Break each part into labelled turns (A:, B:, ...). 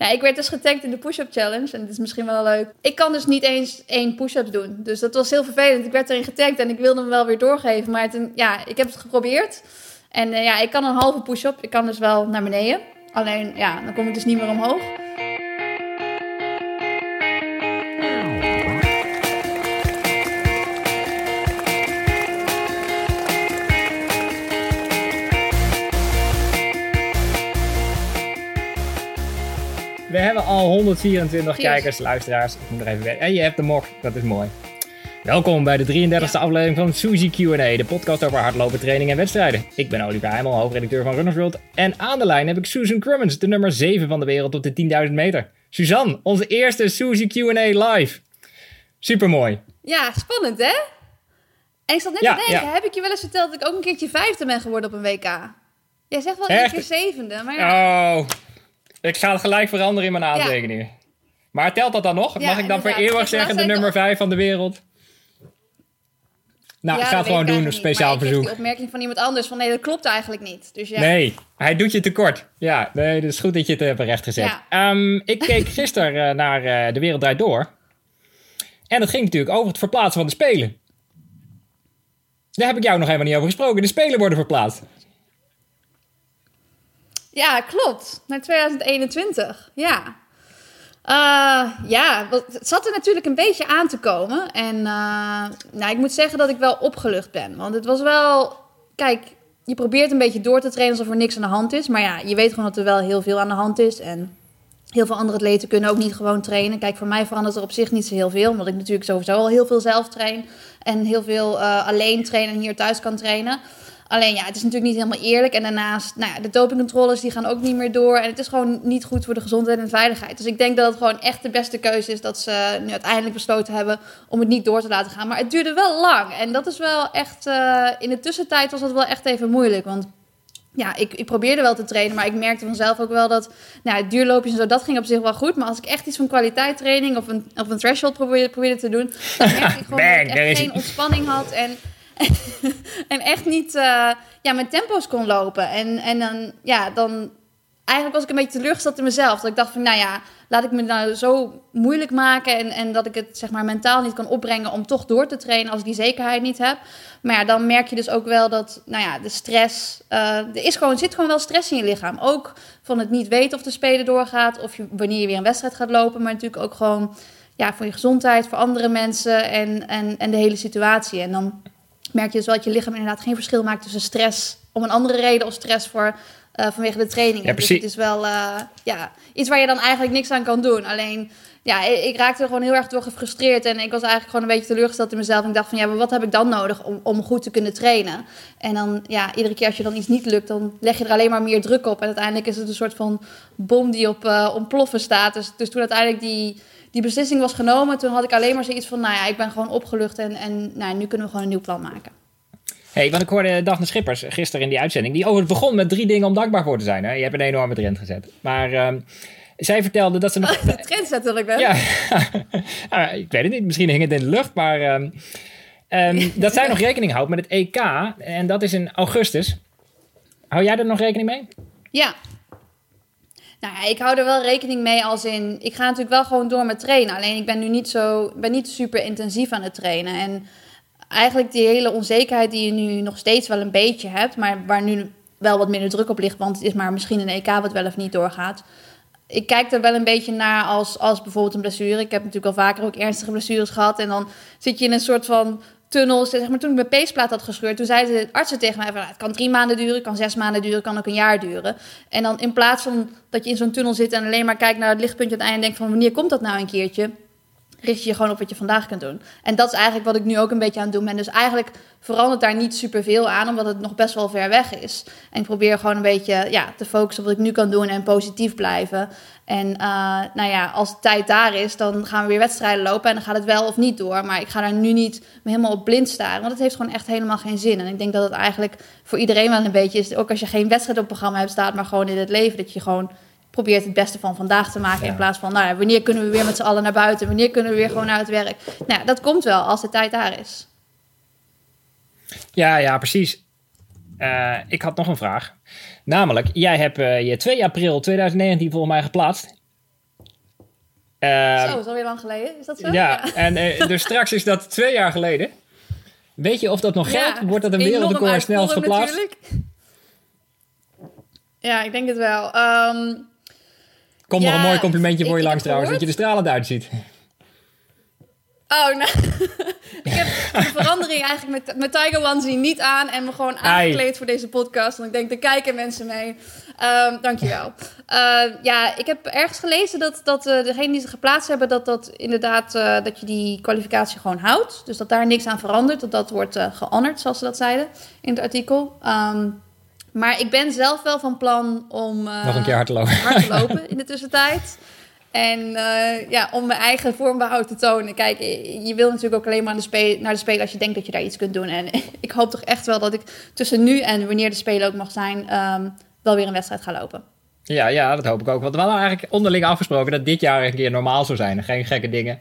A: Nou, ik werd dus getagd in de push-up challenge. En het is misschien wel leuk. Ik kan dus niet eens één push-up doen. Dus dat was heel vervelend. Ik werd erin getagd en ik wilde hem wel weer doorgeven. Maar ja, ik heb het geprobeerd. En uh, ja, ik kan een halve push-up. Ik kan dus wel naar beneden. Alleen, ja, dan kom ik dus niet meer omhoog.
B: Al 124 kijkers, luisteraars. Ik moet er even En je hebt de mok, dat is mooi. Welkom bij de 33e aflevering van Suzy Q&A, de podcast over hardlopen, training en wedstrijden. Ik ben Oliver Heimel, hoofdredacteur van Runners World. En aan de lijn heb ik Susan Crummins, de nummer 7 van de wereld op de 10.000 meter. Suzanne, onze eerste Suzy Q&A live. Supermooi.
A: Ja, spannend hè? En ik zat net te denken, heb ik je wel eens verteld dat ik ook een keertje vijfde ben geworden op een WK? Jij zegt wel een keer zevende, maar
B: ja. Oh, ik ga het gelijk veranderen in mijn aantekeningen. Maar telt dat dan nog? Mag ik dan voor eeuwig zeggen de nummer 5 van de wereld? Nou, ik ga het gewoon doen, een speciaal verzoek.
A: de opmerking van iemand anders van nee, dat klopt eigenlijk niet. Dus ja.
B: Nee, hij doet je tekort. Ja, nee, het is goed dat je het hebt rechtgezet. Ja. Um, ik keek gisteren uh, naar uh, De Wereld Draait Door. En het ging natuurlijk over het verplaatsen van de Spelen. Daar heb ik jou nog helemaal niet over gesproken. De Spelen worden verplaatst.
A: Ja, klopt. Naar 2021. Ja. Uh, ja, het zat er natuurlijk een beetje aan te komen. En uh, nou, ik moet zeggen dat ik wel opgelucht ben. Want het was wel. Kijk, je probeert een beetje door te trainen alsof er niks aan de hand is. Maar ja, je weet gewoon dat er wel heel veel aan de hand is. En heel veel andere atleten kunnen ook niet gewoon trainen. Kijk, voor mij verandert er op zich niet zo heel veel. Omdat ik natuurlijk sowieso al heel veel zelf train. En heel veel uh, alleen trainen en hier thuis kan trainen. Alleen ja, het is natuurlijk niet helemaal eerlijk. En daarnaast, nou ja, de dopingcontroles die gaan ook niet meer door. En het is gewoon niet goed voor de gezondheid en veiligheid. Dus ik denk dat het gewoon echt de beste keuze is dat ze nu uiteindelijk besloten hebben om het niet door te laten gaan. Maar het duurde wel lang. En dat is wel echt, uh, in de tussentijd was dat wel echt even moeilijk. Want ja, ik, ik probeerde wel te trainen, maar ik merkte vanzelf ook wel dat nou, duurloopjes en zo, dat ging op zich wel goed. Maar als ik echt iets van kwaliteitstraining of een, of een threshold probeerde, probeerde te doen, dan merkte ik gewoon dat ik echt geen ontspanning had. En en echt niet uh, ja, mijn tempo's kon lopen. En, en dan, ja, dan eigenlijk was ik een beetje teleurgesteld in mezelf. Dat ik dacht van, nou ja, laat ik me nou zo moeilijk maken... en, en dat ik het zeg maar mentaal niet kan opbrengen om toch door te trainen... als ik die zekerheid niet heb. Maar ja, dan merk je dus ook wel dat, nou ja, de stress... Uh, er is gewoon, zit gewoon wel stress in je lichaam. Ook van het niet weten of de speler doorgaat... of je, wanneer je weer een wedstrijd gaat lopen. Maar natuurlijk ook gewoon ja, voor je gezondheid, voor andere mensen... en, en, en de hele situatie. En dan merk je dus wel dat je lichaam inderdaad geen verschil maakt tussen stress om een andere reden of stress voor, uh, vanwege de training. Ja, dus het is wel uh, ja, iets waar je dan eigenlijk niks aan kan doen. Alleen, ja, ik raakte er gewoon heel erg door gefrustreerd. En ik was eigenlijk gewoon een beetje teleurgesteld in mezelf. En ik dacht van, ja, maar wat heb ik dan nodig om, om goed te kunnen trainen? En dan, ja, iedere keer als je dan iets niet lukt, dan leg je er alleen maar meer druk op. En uiteindelijk is het een soort van bom die op uh, ontploffen staat. Dus, dus toen uiteindelijk die die beslissing was genomen, toen had ik alleen maar zoiets van, nou ja, ik ben gewoon opgelucht en, en nou, nu kunnen we gewoon een nieuw plan maken.
B: Hey, want ik hoorde Daphne Schippers gisteren in die uitzending, die over het begon met drie dingen om dankbaar voor te zijn. Hè? Je hebt een enorme trend gezet. Maar uh, zij vertelde dat ze nog...
A: de trend natuurlijk wel.
B: Ja, ah, ik weet het niet, misschien hing het in de lucht, maar um, um, dat zij nog rekening houdt met het EK. En dat is in augustus. Hou jij er nog rekening mee?
A: Ja, nou ja, ik hou er wel rekening mee als in... Ik ga natuurlijk wel gewoon door met trainen. Alleen ik ben nu niet zo... ben niet super intensief aan het trainen. En eigenlijk die hele onzekerheid die je nu nog steeds wel een beetje hebt... maar waar nu wel wat minder druk op ligt... want het is maar misschien een EK wat wel of niet doorgaat... Ik kijk er wel een beetje naar als, als bijvoorbeeld een blessure. Ik heb natuurlijk al vaker ook ernstige blessures gehad. En dan zit je in een soort van tunnels. Zeg maar, toen ik mijn peesplaat had gescheurd, toen zeiden de artsen tegen mij: van, nou, het kan drie maanden duren, het kan zes maanden duren, het kan ook een jaar duren. En dan in plaats van dat je in zo'n tunnel zit en alleen maar kijkt naar het lichtpuntje aan het einde en denkt: van wanneer komt dat nou een keertje? Richt je je gewoon op wat je vandaag kunt doen. En dat is eigenlijk wat ik nu ook een beetje aan het doen ben. Dus eigenlijk verandert daar niet superveel aan, omdat het nog best wel ver weg is. En ik probeer gewoon een beetje ja, te focussen op wat ik nu kan doen en positief blijven. En uh, nou ja, als de tijd daar is, dan gaan we weer wedstrijden lopen en dan gaat het wel of niet door. Maar ik ga daar nu niet helemaal op blind staren, want het heeft gewoon echt helemaal geen zin. En ik denk dat het eigenlijk voor iedereen wel een beetje is, ook als je geen wedstrijd op programma hebt, staat maar gewoon in het leven, dat je gewoon probeert het beste van vandaag te maken. In plaats van, nou ja, wanneer kunnen we weer met z'n allen naar buiten? Wanneer kunnen we weer gewoon naar het werk? Nou, dat komt wel als de tijd daar is.
B: Ja, ja, precies. Uh, ik had nog een vraag. Namelijk, jij hebt uh, je 2 april 2019 volgens mij geplaatst. Uh,
A: zo, is alweer lang geleden. Is dat zo?
B: Ja, en dus straks is dat twee jaar geleden. Weet je of dat nog geldt? Wordt dat een wereldrecord snel geplaatst? Natuurlijk.
A: Ja, ik denk het wel. Um,
B: Komt nog een mooi complimentje voor je langs trouwens, dat je er stralend uitziet.
A: Oh, nou. ik heb de verandering eigenlijk met, met Tiger Onesie niet aan en me gewoon aangekleed voor deze podcast. Want ik denk, er kijken mensen mee. Um, dankjewel. Uh, ja, ik heb ergens gelezen dat, dat uh, degene die ze geplaatst hebben, dat dat inderdaad, uh, dat je die kwalificatie gewoon houdt. Dus dat daar niks aan verandert, dat dat wordt gehonored, zoals ze dat zeiden in het artikel. Um, maar ik ben zelf wel van plan om...
B: Nog een keer hard te lopen.
A: Hard te lopen in de tussentijd. En uh, ja, om mijn eigen vormbehoud te tonen. Kijk, je wil natuurlijk ook alleen maar naar de, naar de Spelen als je denkt dat je daar iets kunt doen. En ik hoop toch echt wel dat ik tussen nu en wanneer de Spelen ook mag zijn, um, wel weer een wedstrijd ga lopen.
B: Ja, ja, dat hoop ik ook. Want we hadden eigenlijk onderling afgesproken dat dit jaar een keer normaal zou zijn. Geen gekke dingen.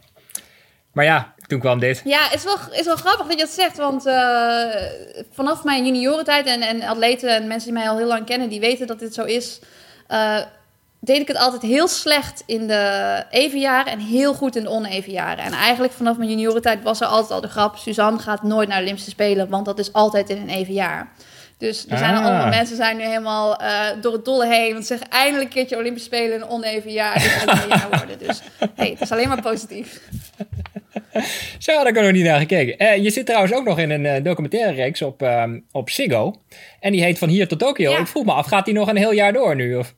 B: Maar ja, toen kwam dit.
A: Ja, het is wel, is wel grappig dat je dat zegt. Want uh, vanaf mijn juniorentijd en, en atleten en mensen die mij al heel lang kennen, die weten dat dit zo is. Uh, deed ik het altijd heel slecht in de evenjaren en heel goed in de onevenjaren. En eigenlijk vanaf mijn juniorentijd was er altijd al de grap... Suzanne gaat nooit naar de Olympische Spelen, want dat is altijd in een evenjaar. Dus er zijn ah. andere mensen zijn nu helemaal uh, door het dolle heen. Want ze zeggen eindelijk een keertje Olympische Spelen in een oneven jaar. Dus een jaar worden. Dus hey, het is alleen maar positief.
B: Zo had ik er nog niet naar gekeken. Uh, je zit trouwens ook nog in een uh, documentaire reeks op, um, op Ziggo. En die heet Van Hier tot Tokio. Ik vroeg me af, gaat die nog een heel jaar door nu? Of?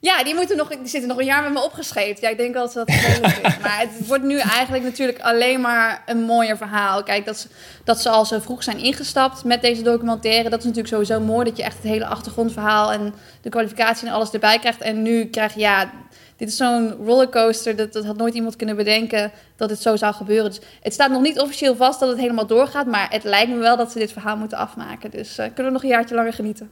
A: Ja, die, moeten nog, die zitten nog een jaar met me opgeschreven. Ja, ik denk wel dat dat is. Maar het wordt nu eigenlijk natuurlijk alleen maar een mooier verhaal. Kijk, dat ze, dat ze al zo vroeg zijn ingestapt met deze documentaire. Dat is natuurlijk sowieso mooi. Dat je echt het hele achtergrondverhaal en de kwalificatie en alles erbij krijgt. En nu krijg je, ja, dit is zo'n rollercoaster. Dat, dat had nooit iemand kunnen bedenken dat het zo zou gebeuren. Dus het staat nog niet officieel vast dat het helemaal doorgaat. Maar het lijkt me wel dat ze dit verhaal moeten afmaken. Dus uh, kunnen we nog een jaartje langer genieten.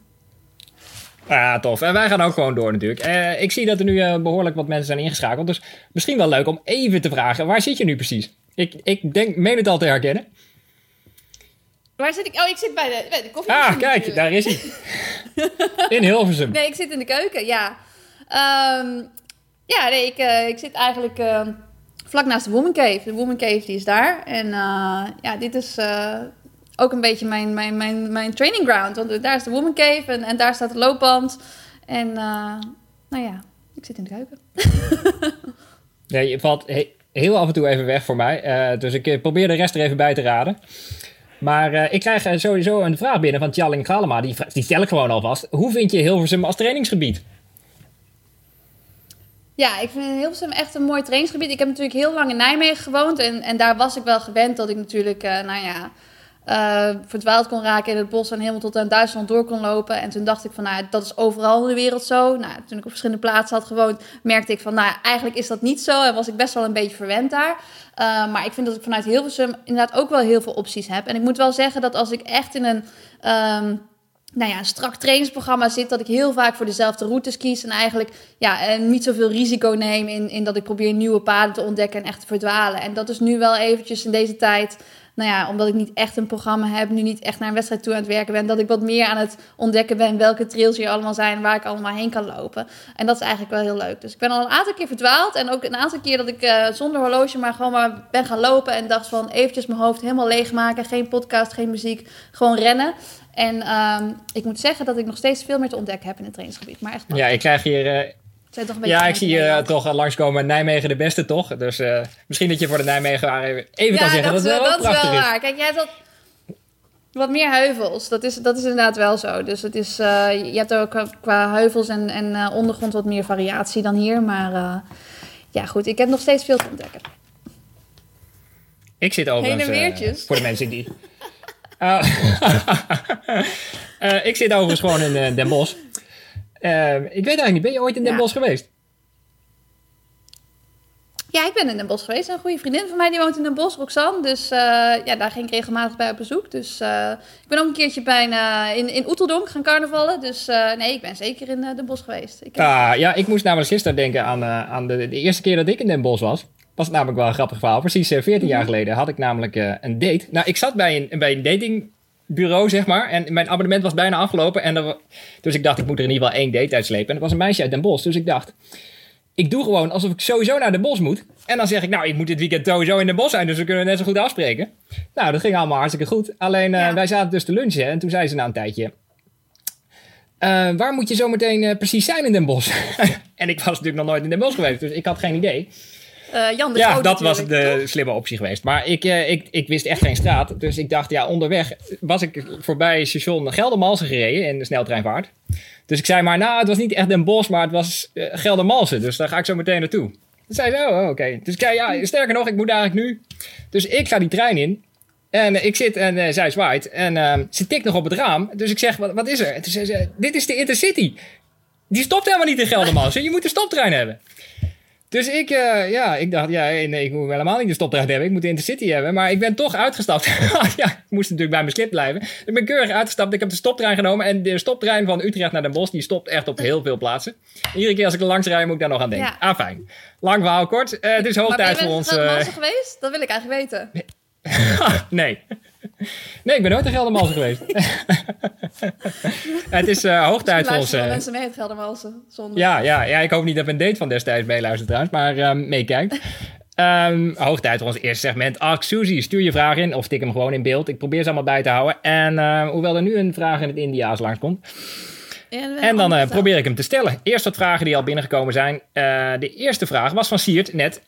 B: Ja, tof. En wij gaan ook gewoon door natuurlijk. Uh, ik zie dat er nu uh, behoorlijk wat mensen zijn ingeschakeld. Dus misschien wel leuk om even te vragen. Waar zit je nu precies? Ik, ik denk, meen het al te herkennen.
A: Waar zit ik? Oh, ik zit bij de, bij de koffie.
B: Ah, kijk, daar is hij. in Hilversum.
A: Nee, ik zit in de keuken, ja. Um, ja, nee, ik, uh, ik zit eigenlijk vlak naast de Woman Cave. De Woman Cave die is daar. En ja, dit is ook een beetje mijn, mijn, mijn, mijn training ground. Want daar is de woman cave en, en daar staat de loopband. En uh, nou ja, ik zit in de keuken.
B: ja, je valt heel af en toe even weg voor mij. Uh, dus ik eh, probeer de rest er even bij te raden. Maar uh, ik krijg sowieso een vraag binnen van Tjalling Galema. Die, die stel ik gewoon alvast. Hoe vind je Hilversum als trainingsgebied?
A: Ja, ik vind Hilversum echt een mooi trainingsgebied. Ik heb natuurlijk heel lang in Nijmegen gewoond. En, en daar was ik wel gewend dat ik natuurlijk, nou ja uh, verdwaald kon raken in het bos en helemaal tot aan Duitsland door kon lopen. En toen dacht ik van, nou, dat is overal in de wereld zo. Nou, toen ik op verschillende plaatsen had gewoond, merkte ik van, nou, eigenlijk is dat niet zo. En was ik best wel een beetje verwend daar. Uh, maar ik vind dat ik vanuit Hilversum inderdaad ook wel heel veel opties heb. En ik moet wel zeggen dat als ik echt in een... Um, nou ja, een strak trainingsprogramma zit, dat ik heel vaak voor dezelfde routes kies. En eigenlijk ja, en niet zoveel risico neem in, in dat ik probeer nieuwe paden te ontdekken en echt te verdwalen. En dat is nu wel eventjes in deze tijd nou ja, omdat ik niet echt een programma heb, nu niet echt naar een wedstrijd toe aan het werken ben, dat ik wat meer aan het ontdekken ben welke trails hier allemaal zijn, waar ik allemaal heen kan lopen. En dat is eigenlijk wel heel leuk. Dus ik ben al een aantal keer verdwaald en ook een aantal keer dat ik uh, zonder horloge maar gewoon maar ben gaan lopen en dacht van eventjes mijn hoofd helemaal leegmaken, geen podcast, geen muziek, gewoon rennen. En um, ik moet zeggen dat ik nog steeds veel meer te ontdekken heb in het trainingsgebied. Maar echt
B: ja, ik krijg hier uh, ja, ik zie je uh, toch uh, langskomen. Nijmegen de beste, toch? Dus uh, misschien dat je voor de Nijmegen even, even kan zeggen dat, dat wel dat is. Wel waar.
A: Kijk, jij hebt wat, wat meer heuvels. Dat is, dat is inderdaad wel zo. Dus het is, je hebt ook qua heuvels en, en ondergrond wat meer variatie dan hier. Maar ja, goed. Ik heb nog steeds veel te ontdekken.
B: Ik zit overigens... voor de mensen die... ik zit overigens gewoon in Den Bosch. Uh, ik weet eigenlijk niet, ben je ooit in Den ja. Bosch geweest?
A: Ja, ik ben in Den Bosch geweest. Een goede vriendin van mij die woont in Den Bosch, Roxanne. Dus uh, ja, daar ging ik regelmatig bij op bezoek. Dus uh, ik ben ook een keertje bijna in, in Oeteldonk gaan carnavallen. Dus uh, nee, ik ben zeker in Den Bosch geweest.
B: Ik, ah, ja, ik moest namelijk gisteren denken aan, aan de, de, eerste keer dat ik in Den Bosch was. Was het namelijk wel een grappig verhaal. Precies 14 jaar mhm. geleden had ik namelijk een date. Nou, ik zat bij een, bij een dating bureau, zeg maar. En mijn abonnement was bijna afgelopen. En er, dus ik dacht, ik moet er in ieder geval één date uitslepen. En dat was een meisje uit Den Bosch. Dus ik dacht, ik doe gewoon alsof ik sowieso naar de bos moet. En dan zeg ik, nou, ik moet dit weekend sowieso in de bos zijn, dus we kunnen net zo goed afspreken. Nou, dat ging allemaal hartstikke goed. Alleen, uh, wij zaten dus te lunchen en toen zei ze na een tijdje... Uh, waar moet je zo meteen uh, precies zijn in Den Bosch? en ik was natuurlijk nog nooit in Den Bosch geweest, dus ik had geen idee.
A: Uh, Jan de
B: ja, dat was de slimme optie geweest. Maar ik, ik, ik wist echt geen straat. Dus ik dacht, ja, onderweg was ik voorbij station Geldermalsen gereden in de sneltreinvaart. Dus ik zei maar, nou, het was niet echt Den Bosch, maar het was Geldermalsen. Dus daar ga ik zo meteen naartoe. Toen zei ze, oh, oké. Dus ik zei, ja, sterker nog, ik moet eigenlijk nu. Dus ik ga die trein in. En ik zit en uh, zij zwaait. En uh, ze tikt nog op het raam. Dus ik zeg, wat, wat is er? En toen zei ze, dit is de Intercity. Die stopt helemaal niet in Geldermalsen. Je moet een stoptrein hebben. Dus ik, uh, ja, ik dacht, ja, nee, ik moet helemaal niet de stoptrein hebben. Ik moet de Intercity hebben. Maar ik ben toch uitgestapt. ja, ik moest natuurlijk bij mijn slip blijven. Ik ben keurig uitgestapt. Ik heb de stoptrein genomen. En de stoptrein van Utrecht naar Den Bosch, die stopt echt op heel veel plaatsen. Iedere keer als ik er langs rijd, moet ik daar nog aan denken. Ja. Ah, fijn. Lang verhaal kort. Uh, het is hoog tijd voor ons.
A: Ben je geweest? Dat wil ik eigenlijk weten.
B: nee. Nee, ik ben nooit in Geldermalsen geweest. het is uh, hoog tijd voor ons.
A: Uh, mensen mee Geldermalsen. Zonder.
B: Ja, ja, ja, ik hoop niet dat een date van destijds meeluistert trouwens, maar uh, meekijkt. Um, hoog tijd voor ons eerste segment. Ask Suzy. Stuur je vraag in of tik hem gewoon in beeld. Ik probeer ze allemaal bij te houden. En hoewel er nu een vraag in het Indiaas langskomt. Ja, en dan probeer ik hem te stellen. Eerst wat vragen die al binnengekomen zijn. de eerste vraag was van Siert net.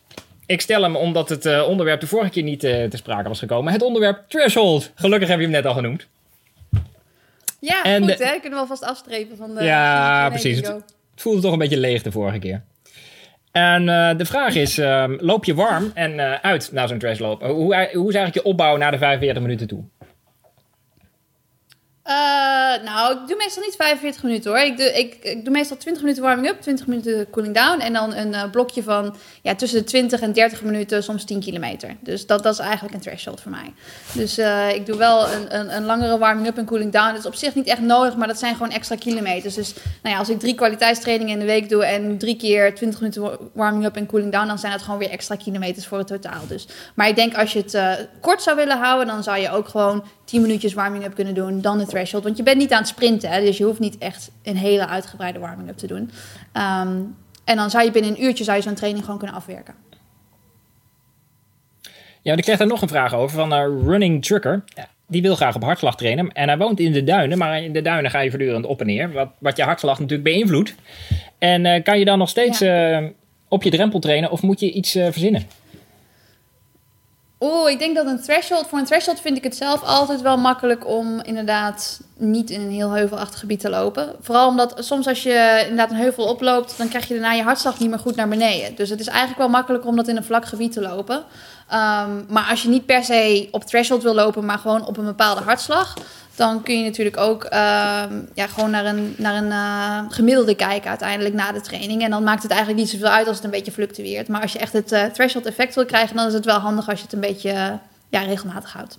B: Ik stel hem omdat het uh, onderwerp de vorige keer niet uh, te sprake was gekomen. Het onderwerp threshold. Gelukkig heb je hem net al genoemd.
A: Ja, en goed de... hè. Kunnen we alvast afstrepen van de...
B: Ja, precies. Het, het, voelde toch een beetje leeg de vorige keer. En uh, de vraag is, ehm, loop je warm en uit na zo'n trashloop? Hoe, hoe is eigenlijk je opbouw naar de 45 minuten toe?
A: Uh, nou, ik doe meestal niet 45 minuten hoor. Ik doe, ik, ik doe meestal 20 minuten warming up, 20 minuten cooling down. En dan een uh, blokje van ja, tussen de 20 en 30 minuten, soms 10 kilometer. Dus dat, dat is eigenlijk een threshold voor mij. Dus uh, ik doe wel een, een, een langere warming up en cooling down. Dat is op zich niet echt nodig, maar dat zijn gewoon extra kilometers. Dus nou ja, als ik drie kwaliteitstrainingen in de week doe en drie keer 20 minuten warming up en cooling down, dan zijn dat gewoon weer extra kilometers voor het totaal. Dus. Maar ik denk als je het kort zou willen houden, dan zou je ook gewoon 10 minuutjes warming up kunnen doen, dan de threshold. Want je bent niet aan het sprinten, hè, dus je hoeft niet echt een hele uitgebreide warming up te doen. Um, en dan zou je binnen een uurtje zou je zo'n training gewoon kunnen afwerken.
B: Ja, ik kreeg daar nog een vraag over van uh, Running Trucker. Die wil graag op hartslag trainen. En hij woont in de duinen, maar in de duinen ga je voortdurend op en neer. Wat, wat je hartslag natuurlijk beïnvloedt. En uh, kan je dan nog steeds ja. uh, op je drempel trainen of moet je iets verzinnen?
A: Oeh, ik denk dat een threshold, voor een threshold vind ik het zelf altijd wel makkelijk om inderdaad niet in een heel heuvelachtig gebied te lopen. Vooral omdat soms als je inderdaad een heuvel oploopt, dan krijg je daarna je hartslag niet meer goed naar beneden. Dus het is eigenlijk wel makkelijker om dat in een vlak gebied te lopen. Um, maar als je niet per se op threshold wil lopen, maar gewoon op een bepaalde hartslag, dan kun je natuurlijk ook uh, ja, gewoon naar een, naar een uh, gemiddelde kijken uiteindelijk na de training. En dan maakt het eigenlijk niet zoveel uit als het een beetje fluctueert. Maar als je echt het uh, threshold effect wil krijgen, dan is het wel handig als je het een beetje ja, regelmatig houdt.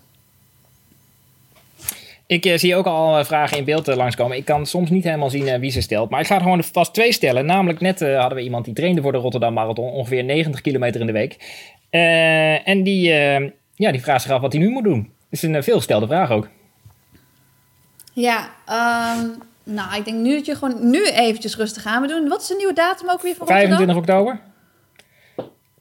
B: Ik zie ook al vragen in beeld langskomen. Ik kan soms niet helemaal zien wie ze stelt. Maar ik ga er gewoon vast twee stellen. Namelijk net hadden we iemand die trainde voor de Rotterdam Marathon. Ongeveer 90 kilometer in de week. en die, ja, die vraagt zich af wat hij nu moet doen. Dat is een veelgestelde vraag ook.
A: Ja, um, nou, ik denk nu dat je gewoon nu eventjes rustig aan moet doen. Wat is de nieuwe datum ook weer voor
B: 25 oktober?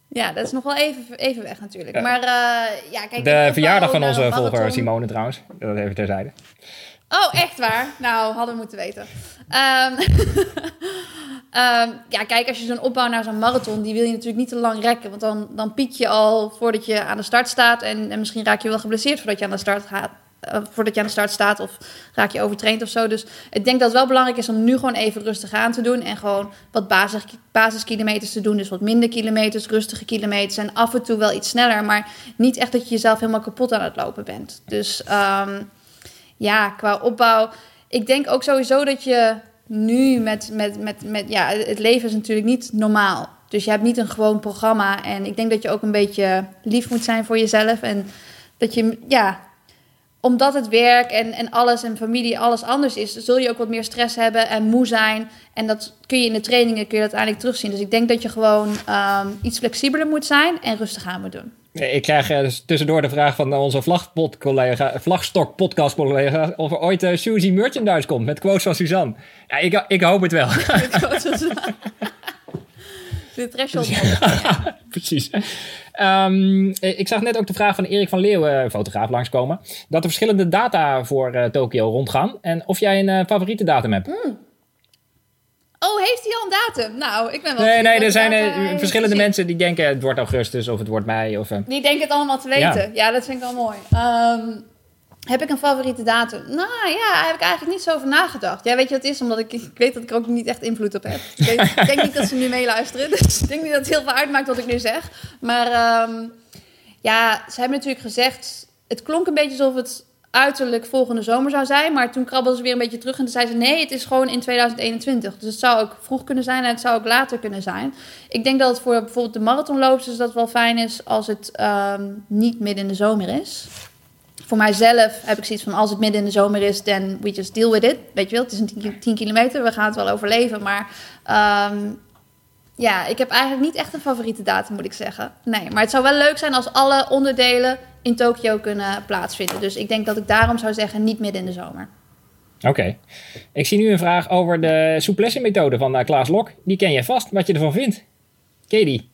A: Ja, dat is nog wel even, even weg natuurlijk. Ja. Maar uh, ja, kijk...
B: De verjaardag van onze volger Simone trouwens. Dat even terzijde.
A: Oh, echt waar? Nou, hadden we moeten weten. Um, um, ja, kijk, als je zo'n opbouw naar zo'n marathon... die wil je natuurlijk niet te lang rekken. Want dan, dan piek je al voordat je aan de start staat... en, en misschien raak je wel geblesseerd voordat je aan de start gaat voordat je aan de start staat of raak je overtraind of zo. Dus ik denk dat het wel belangrijk is om nu gewoon even rustig aan te doen en gewoon wat basis, basiskilometers te doen. Dus wat minder kilometers, rustige kilometers en af en toe wel iets sneller, maar niet echt dat je jezelf helemaal kapot aan het lopen bent. Dus um, ja, qua opbouw. Ik denk ook sowieso dat je nu met, met, met, met ja, het leven is natuurlijk niet normaal. Dus je hebt niet een gewoon programma. En ik denk dat je ook een beetje lief moet zijn voor jezelf. En dat je, ja, omdat het werk en, en alles en familie alles anders is, zul je ook wat meer stress hebben en moe zijn. En dat kun je in de trainingen kun je dat uiteindelijk terugzien. Dus ik denk dat je gewoon um, iets flexibeler moet zijn en rustig aan moet doen.
B: Ik krijg uh, tussendoor de vraag van onze vlagstok podcast collega of er ooit uh, Suzy merchandise komt met quotes van Suzanne. Ja, ik, ik hoop het wel.
A: De threshold.
B: Precies. Um, ik zag net ook de vraag van Erik van Leeuwen, fotograaf, langskomen. Dat er verschillende data voor uh, Tokio rondgaan. En of jij een uh, favoriete datum hebt.
A: Mm. Oh, heeft hij al een datum? Nou, ik ben wel...
B: Nee, nee, er zijn uh, verschillende mensen die denken het wordt augustus of het wordt mei. Of,
A: Die denken het allemaal te weten. Ja, ja dat vind ik wel mooi. Um, heb ik een favoriete datum? Nou ja, daar heb ik eigenlijk niet zo over nagedacht. Ja, weet je wat is? Omdat ik, ik weet dat ik er ook niet echt invloed op heb. Ik denk, denk niet dat ze nu meeluisteren. Dus ik denk niet dat het heel veel uitmaakt wat ik nu zeg. Maar um, ja, ze hebben natuurlijk gezegd... Het klonk een beetje alsof het uiterlijk volgende zomer zou zijn. Maar toen krabbelden ze weer een beetje terug en toen zei ze... nee, het is gewoon in 2021. Dus het zou ook vroeg kunnen zijn en het zou ook later kunnen zijn. Ik denk dat het voor bijvoorbeeld de marathonloopers dat wel fijn is... als het um, niet midden in de zomer is voor mijzelf heb ik zoiets van als het midden in de zomer is, dan we just deal with it. Weet je wel, het is een 10 kilometer, we gaan het wel overleven. Maar um, ja, ik heb eigenlijk niet echt een favoriete datum, moet ik zeggen. Nee, maar het zou wel leuk zijn als alle onderdelen in Tokio kunnen plaatsvinden. Dus ik denk dat ik daarom zou zeggen niet midden in de zomer.
B: Oké. Okay. Ik zie nu een vraag over de souplesse-methode van uh, Klaas Lok. Die ken je vast, wat je ervan vindt. Ken je die?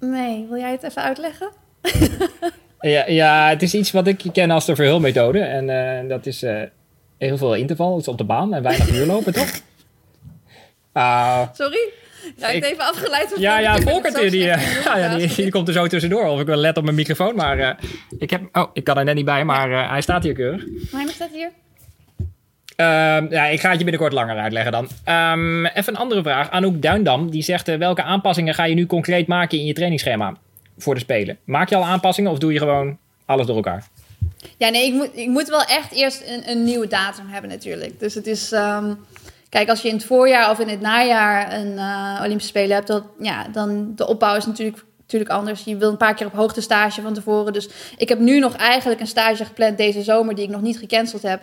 A: nee, wil jij het even uitleggen?
B: Ja, ja, het is iets wat ik ken als de verhulmethode. En uh, dat is uh, heel veel interval. Het is op de baan en weinig uurlopen, toch?
A: Uh, Sorry? Ja, ik heb even afgeleid. Van
B: ja, ja, Volkert, die, die, ja, die, die, komt er zo tussendoor. Of ik wel let op mijn microfoon, maar ik heb... Oh, ik kan er net niet bij, maar hij staat hier keurig.
A: Hij staat hier.
B: Uh, ja, ik ga het je binnenkort langer uitleggen dan. Um, even een andere vraag. Anouk Duindam, die zegt... welke aanpassingen ga je nu concreet maken in je trainingsschema? Voor de Spelen. Maak je al aanpassingen of doe je gewoon alles door elkaar?
A: Ja, nee, ik moet, ik moet wel echt eerst een, een nieuwe datum hebben natuurlijk. Dus het is... Um, kijk, als je in het voorjaar of in het najaar een uh, Olympische Spelen hebt... Dat, ja, dan de opbouw is natuurlijk natuurlijk anders. Je wil een paar keer op hoogte stage van tevoren. Dus ik heb nu nog eigenlijk een stage gepland deze zomer die ik nog niet gecanceld heb.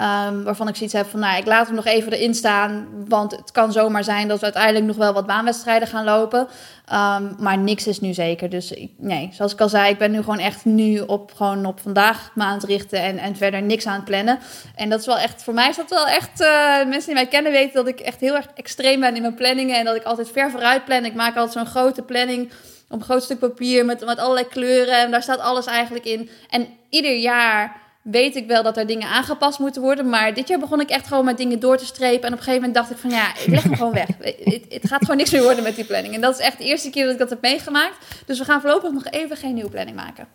A: Um, waarvan ik zoiets heb van, nou, ik laat hem nog even erin staan. Want het kan zomaar zijn dat we uiteindelijk nog wel wat baanwedstrijden gaan lopen. Um, maar niks is nu zeker. Dus ik, nee, zoals ik al zei, ik ben nu gewoon echt nu op, gewoon op vandaag maand richten en, en verder niks aan het plannen. En dat is wel echt, voor mij is dat wel echt, uh, mensen die mij kennen weten dat ik echt heel erg extreem ben in mijn planningen. En dat ik altijd ver vooruit plan. Ik maak altijd zo'n grote planning op een groot stuk papier met, met allerlei kleuren. En daar staat alles eigenlijk in. En ieder jaar weet ik wel dat er dingen aangepast moeten worden. Maar dit jaar begon ik echt gewoon met dingen door te strepen. En op een gegeven moment dacht ik van ja, ik leg hem gewoon weg. Het, gaat gewoon niks meer worden met die planning. En dat is echt de eerste keer dat ik dat heb meegemaakt. Dus we gaan voorlopig nog even geen nieuwe planning maken.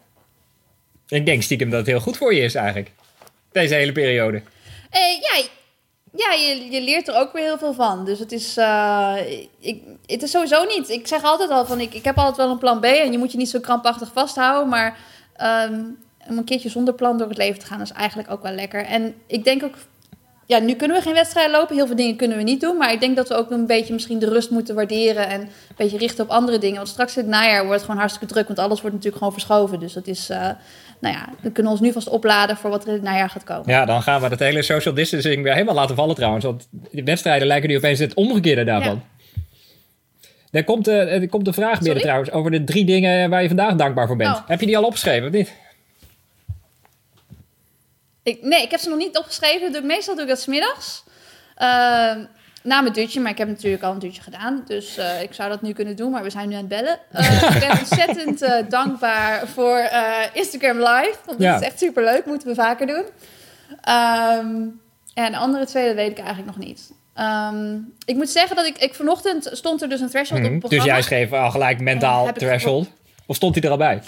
B: Ik denk stiekem dat het heel goed voor je is eigenlijk. Deze hele periode.
A: Uh, ja, ja, je, je leert er ook weer heel veel van. Dus het is, uh, ik, het is sowieso niet. Ik zeg altijd al van ik, ik heb altijd wel een plan B en je moet je niet zo krampachtig vasthouden. Maar um, om een keertje zonder plan door het leven te gaan is eigenlijk ook wel lekker. En ik denk ook, ja, nu kunnen we geen wedstrijd lopen. Heel veel dingen kunnen we niet doen. Maar ik denk dat we ook een beetje misschien de rust moeten waarderen en een beetje richten op andere dingen. Want straks in het najaar wordt het gewoon hartstikke druk, want alles wordt natuurlijk gewoon verschoven. Dus dat is. Uh, nou ja, we kunnen ons nu vast opladen voor wat er in het najaar gaat komen.
B: Ja, dan gaan we het hele social distancing weer helemaal laten vallen trouwens. Want de wedstrijden lijken nu opeens het omgekeerde daarvan. Ja. Er komt, uh, er komt een vraag binnen trouwens over de drie dingen waar je vandaag dankbaar voor bent. Oh. Heb je die al opgeschreven of niet?
A: Ik, nee, ik heb ze nog niet opgeschreven. Meestal doe ik dat smiddags. Uh, na mijn dutje, maar ik heb natuurlijk al een dutje gedaan. Dus uh, ik zou dat nu kunnen doen, maar we zijn nu aan het bellen. Uh, ik ben ontzettend uh, dankbaar voor Instagram Live. Want dat is echt super leuk, moeten we vaker doen. Um, en de andere twee, dat weet ik eigenlijk nog niet. Um, ik moet zeggen dat ik, ik vanochtend stond er dus een threshold mm -hmm. op het
B: mhm. Dus jij schreef al gelijk mentaal threshold? Of stond hij er al bij?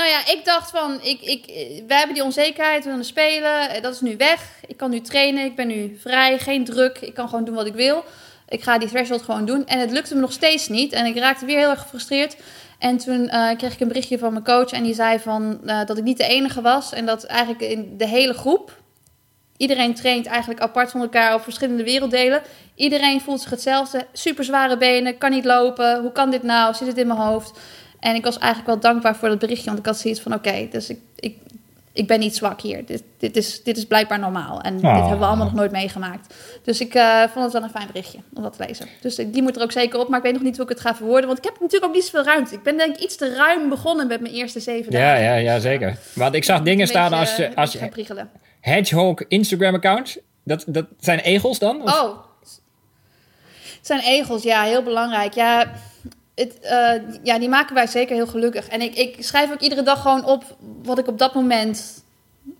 A: Nou ja, ik dacht van, ik, ik, we hebben die onzekerheid, we willen spelen, dat is nu weg. Ik kan nu trainen, ik ben nu vrij, geen druk, ik kan gewoon doen wat ik wil. Ik ga die threshold gewoon doen. En het lukte me nog steeds niet. En ik raakte weer heel erg gefrustreerd. En toen uh, kreeg ik een berichtje van mijn coach en die zei van, dat ik niet de enige was. En dat eigenlijk in de hele groep, iedereen traint eigenlijk apart van elkaar op verschillende werelddelen. Iedereen voelt zich hetzelfde. Super zware benen, kan niet lopen. Hoe kan dit nou? Zit het in mijn hoofd? En ik was eigenlijk wel dankbaar voor dat berichtje, want ik had zoiets van: oké, dus ik, ik, ik ben niet zwak hier. Dit, dit, is, dit is blijkbaar normaal. En dit hebben we allemaal nog nooit meegemaakt. Dus ik uh, vond het wel een fijn berichtje om dat te lezen. Dus die moet er ook zeker op. Maar ik weet nog niet hoe ik het ga verwoorden. Want ik heb natuurlijk ook niet zoveel ruimte. Ik ben denk ik iets te ruim begonnen met mijn eerste zeven
B: Ja,
A: dagen.
B: ja, ja, zeker. Want ik zag dingen staan
A: beetje,
B: als, je-
A: eh,
B: als je. Hedgehog Instagram account. Dat, dat zijn egels dan? Of-
A: Oh. zijn egels, ja, heel belangrijk. Ja, het, eh, ja, die maken wij zeker heel gelukkig. En ik, ik schrijf ook iedere dag gewoon op wat ik op dat moment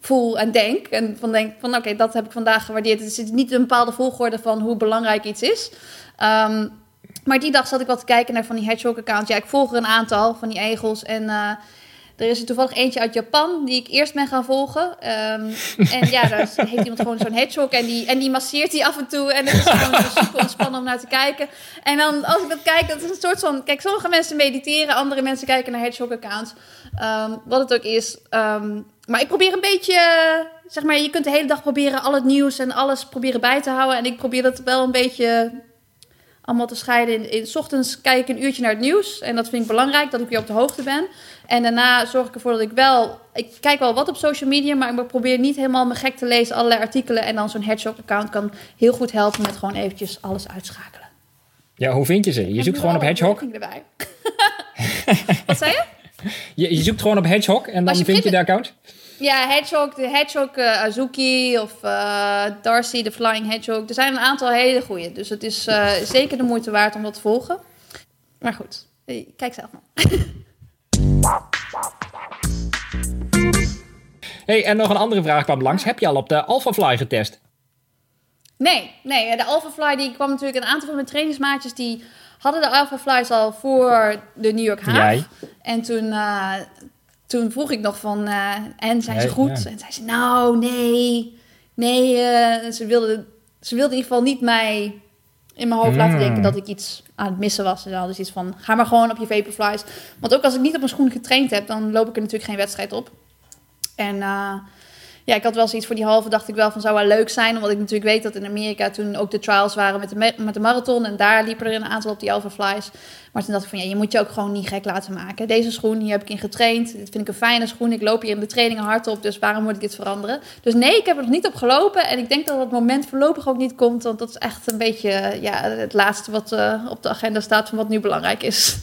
A: voel en denk. En van denk van oké, dat heb ik vandaag gewaardeerd. Het is niet een bepaalde volgorde van hoe belangrijk iets is. Ehm, maar die dag zat ik wat te kijken naar van die hedgehog accounts. Ja, ik volg er een aantal van die egels. En uh, er is er toevallig eentje uit Japan die ik eerst ben gaan volgen. Um, en ja, daar heeft iemand gewoon zo'n hedgehog en die, en die masseert die af en toe. En het is gewoon super ontspannen om naar te kijken. En dan als ik dat kijk, dat is een soort van... Kijk, sommige mensen mediteren, andere mensen kijken naar hedgehog accounts. Um, wat het ook is. Um, maar ik probeer een beetje... Zeg maar, je kunt de hele dag proberen al het nieuws en alles proberen bij te houden. En ik probeer dat wel een beetje allemaal te scheiden. In, in, ochtends kijk ik een uurtje naar het nieuws. En dat vind ik belangrijk, dat ik weer op de hoogte ben. En daarna zorg ik ervoor dat ik wel... Ik kijk wel wat op social media, maar ik probeer niet helemaal me gek te lezen. Allerlei artikelen. En dan zo'n Hedgehog-account kan heel goed helpen met gewoon eventjes alles uitschakelen.
B: Ja, hoe vind je ze? Je zoekt gewoon op Hedgehog?
A: Erbij. wat zei je?
B: je? Je zoekt gewoon op Hedgehog en dan je vind je de account?
A: Ja, Hedgehog, de Hedgehog uh, Azuki of uh, Darcy, de Flying Hedgehog. Er zijn een aantal hele goede. Dus het is uh, zeker de moeite waard om dat te volgen. Maar goed, kijk zelf maar.
B: hey, en nog een andere vraag kwam langs. Heb je al op de AlphaFly getest?
A: Nee, nee. De AlphaFly die kwam natuurlijk... Een aantal van mijn trainingsmaatjes die hadden de AlphaFlies al voor de New York Haag.
B: Jij?
A: En toen toen vroeg ik nog van, uh, en zijn ze goed? En zei ze, nou, nee, nee. Uh, ze, wilde, ze wilde in ieder geval niet mij in mijn hoofd laten denken dat ik iets aan het missen was. En dan hadden ze iets van, ga maar gewoon op je vaporflies. Want ook als ik niet op mijn schoen getraind heb, dan loop ik er natuurlijk geen wedstrijd op. En uh, ja, ik had wel zoiets voor die halve, dacht ik wel van zou wel leuk zijn. Omdat ik natuurlijk weet dat in Amerika toen ook de trials waren met de, met de marathon. En daar liepen er een aantal op die Alpha Flies. Maar toen dacht ik van ja, je moet je ook gewoon niet gek laten maken. Deze schoen, hier heb ik in getraind. Dit vind ik een fijne schoen. Ik loop hier in de trainingen hard op, dus waarom moet ik dit veranderen? Dus nee, ik heb er nog niet op gelopen. En ik denk dat het moment voorlopig ook niet komt. Want dat is echt een beetje ja, het laatste wat uh, op de agenda staat van wat nu belangrijk is.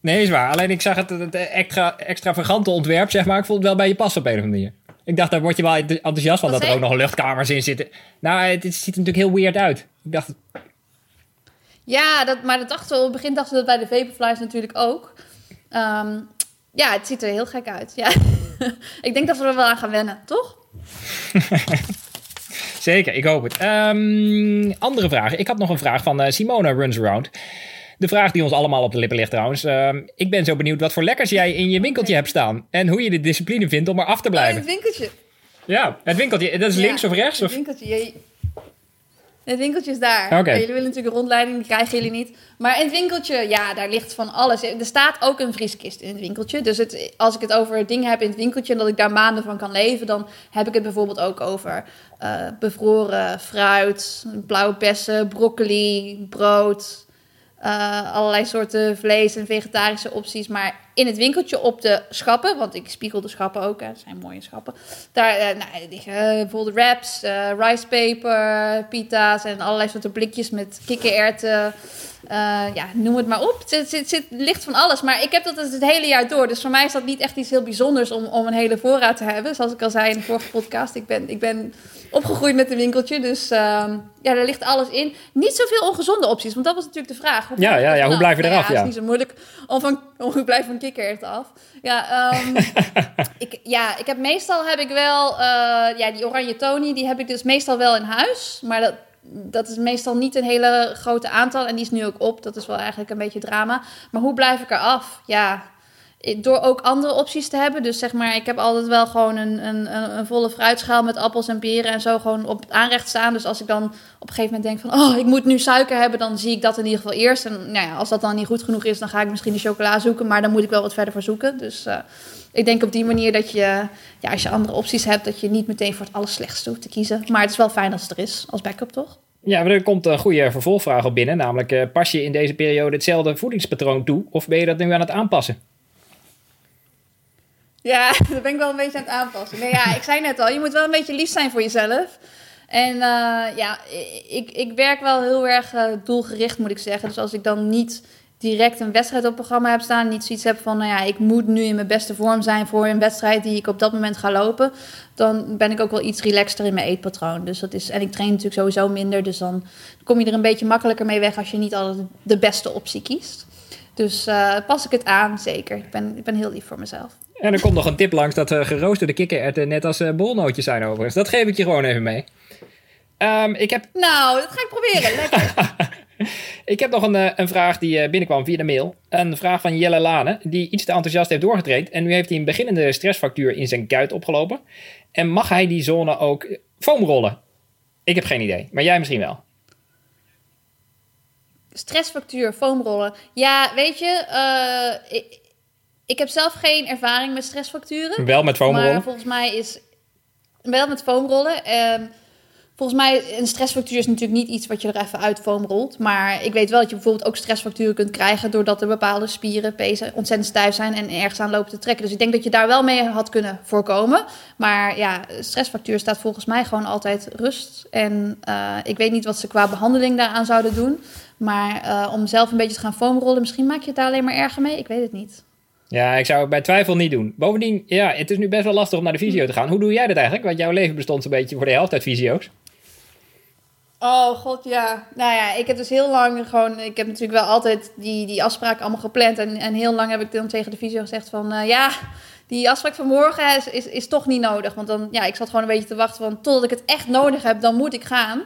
B: Nee, is waar. Alleen ik zag het, extra, extravagante ontwerp, zeg maar. Ik vond het wel bij je passen op een of andere manier. Ik dacht, daar word je wel enthousiast van dat er ook nog luchtkamers in zitten. Nou, het, het ziet er natuurlijk heel weird uit. Ik dacht...
A: Ja, dat, maar dat dachten we, op het begin dachten we dat bij de Vaporflies natuurlijk ook. Um, ja, het ziet er heel gek uit. Ja. ik denk dat we er wel aan gaan wennen, toch?
B: Zeker, ik hoop het. Um, andere vraag. Ik had nog een vraag van uh, Simona Runs Around. De vraag die ons allemaal op de lippen ligt trouwens. Uh, ik ben zo benieuwd wat voor lekkers jij in je winkeltje hebt staan. En hoe je de discipline vindt om er af te blijven.
A: Oh, het winkeltje.
B: Ja, het winkeltje. Dat is links of rechts?
A: Het winkeltje. Het winkeltje is daar. Okay. Jullie willen natuurlijk een rondleiding, die krijgen jullie niet. Maar in het winkeltje, ja, daar ligt van alles. Er staat ook een vrieskist in het winkeltje. Dus het, als ik het over dingen heb in het winkeltje en dat ik daar maanden van kan leven, dan heb ik het bijvoorbeeld ook over uh, bevroren fruit, blauwe bessen, broccoli, brood, uh, allerlei soorten vlees en vegetarische opties. Maar in het winkeltje op de schappen, want ik spiegel de schappen ook, hè, zijn mooie schappen. Daar uh, nou, liggen uh, bijvoorbeeld wraps, rice paper, pita's en allerlei soorten blikjes met kikkererwten. Ja, noem het maar op. Het, ligt van alles. Maar ik heb dat het, het hele jaar door. Dus voor mij is dat niet echt iets heel bijzonders om, om een hele voorraad te hebben. Zoals ik al zei in de vorige podcast. Ik ben, ik ben opgegroeid met een winkeltje. Dus uh, ja, daar ligt alles in. Niet zoveel ongezonde opties, want dat was natuurlijk de vraag.
B: Hoe ja, ja, ja, hoe blijf je eraf?
A: Ja, ja, is niet zo moeilijk om, van, hoe blijf van kikkererwten af. Ja, um, ik, ja, ik heb meestal heb ik wel... Uh, ja, die oranje Tony, die heb ik dus meestal wel in huis. Maar dat, dat is meestal niet een hele grote aantal. En die is nu ook op. Dat is wel eigenlijk een beetje drama. Maar hoe blijf ik er af? Ja, door ook andere opties te hebben. Dus zeg maar, ik heb altijd wel gewoon een, een, een volle fruitschaal met appels en peren en zo gewoon op het aanrecht staan. Dus als ik dan op een gegeven moment denk van, oh, ik moet nu suiker hebben, dan zie ik dat in ieder geval eerst. En nou ja, als dat dan niet goed genoeg is, dan ga ik misschien de chocola zoeken, maar dan moet ik wel wat verder voor zoeken. Dus uh, ik denk op die manier dat je, ja, als je andere opties hebt, dat je niet meteen voor het allerslechtste hoeft te kiezen. Maar het is wel fijn als het er is, als backup toch?
B: Ja, maar er komt een goede vervolgvraag op binnen. Namelijk, uh, pas je in deze periode hetzelfde voedingspatroon toe? Of ben je dat nu aan het aanpassen?
A: Ja, dat ben ik wel een beetje aan het aanpassen. Nee, ja, ik zei net al, je moet wel een beetje lief zijn voor jezelf. En uh, ja, ik, ik werk wel heel erg uh, doelgericht, moet ik zeggen. Dus als ik dan niet direct een wedstrijd op programma heb staan. Niet zoiets heb van, nou ja, ik moet nu in mijn beste vorm zijn voor een wedstrijd die ik op dat moment ga lopen. Dan ben ik ook wel iets relaxter in mijn eetpatroon. Dus dat is, en ik train natuurlijk sowieso minder. Dus dan kom je er een beetje makkelijker mee weg als je niet altijd de beste optie kiest. Dus uh, pas ik het aan, zeker. Ik ben, ik ben heel lief voor mezelf.
B: En er komt nog een tip langs dat uh, geroosterde kikkererwten net als uh, bolnootjes zijn overigens. Dat geef ik je gewoon even mee. Um, ik heb...
A: Nou, dat ga ik proberen. Lekker.
B: ik heb nog een, uh, een vraag die binnenkwam via de mail. Een vraag van Jelle Lane, die iets te enthousiast heeft doorgetraind. En nu heeft hij een beginnende stressfactuur in zijn kuit opgelopen. En mag hij die zone ook foamrollen? Ik heb geen idee, maar jij misschien wel.
A: Stressfactuur, foamrollen. Ja, weet je, ik, ik heb zelf geen ervaring met stressfacturen.
B: Wel met foamrollen?
A: Maar volgens mij is... Wel met foamrollen. Uh, volgens mij, een stressfactuur is natuurlijk niet iets wat je er even uit foamrolt. Maar ik weet wel dat je bijvoorbeeld ook stressfacturen kunt krijgen... doordat er bepaalde spieren, pezen ontzettend stijf zijn... en ergens aan lopen te trekken. Dus ik denk dat je daar wel mee had kunnen voorkomen. Maar ja, stressfactuur staat volgens mij gewoon altijd rust. En uh, ik weet niet wat ze qua behandeling daaraan zouden doen... Maar uh, om zelf een beetje te gaan foamrollen, misschien maak je het daar alleen maar erger mee. Ik weet het niet.
B: Ja, ik zou het bij twijfel niet doen. Bovendien, ja, het is nu best wel lastig om naar de visio te gaan. Hoe doe jij dat eigenlijk? Want jouw leven bestond zo'n beetje voor de helft uit visio's.
A: Oh god, ja. Nou ja, ik heb dus heel lang gewoon... Ik heb natuurlijk wel altijd die, die afspraken allemaal gepland. En, en heel lang heb ik dan tegen de visio gezegd van... Uh, ja, die afspraak van morgen is, is, is toch niet nodig. Want dan, ja, ik zat gewoon een beetje te wachten van... Totdat ik het echt nodig heb, dan moet ik gaan.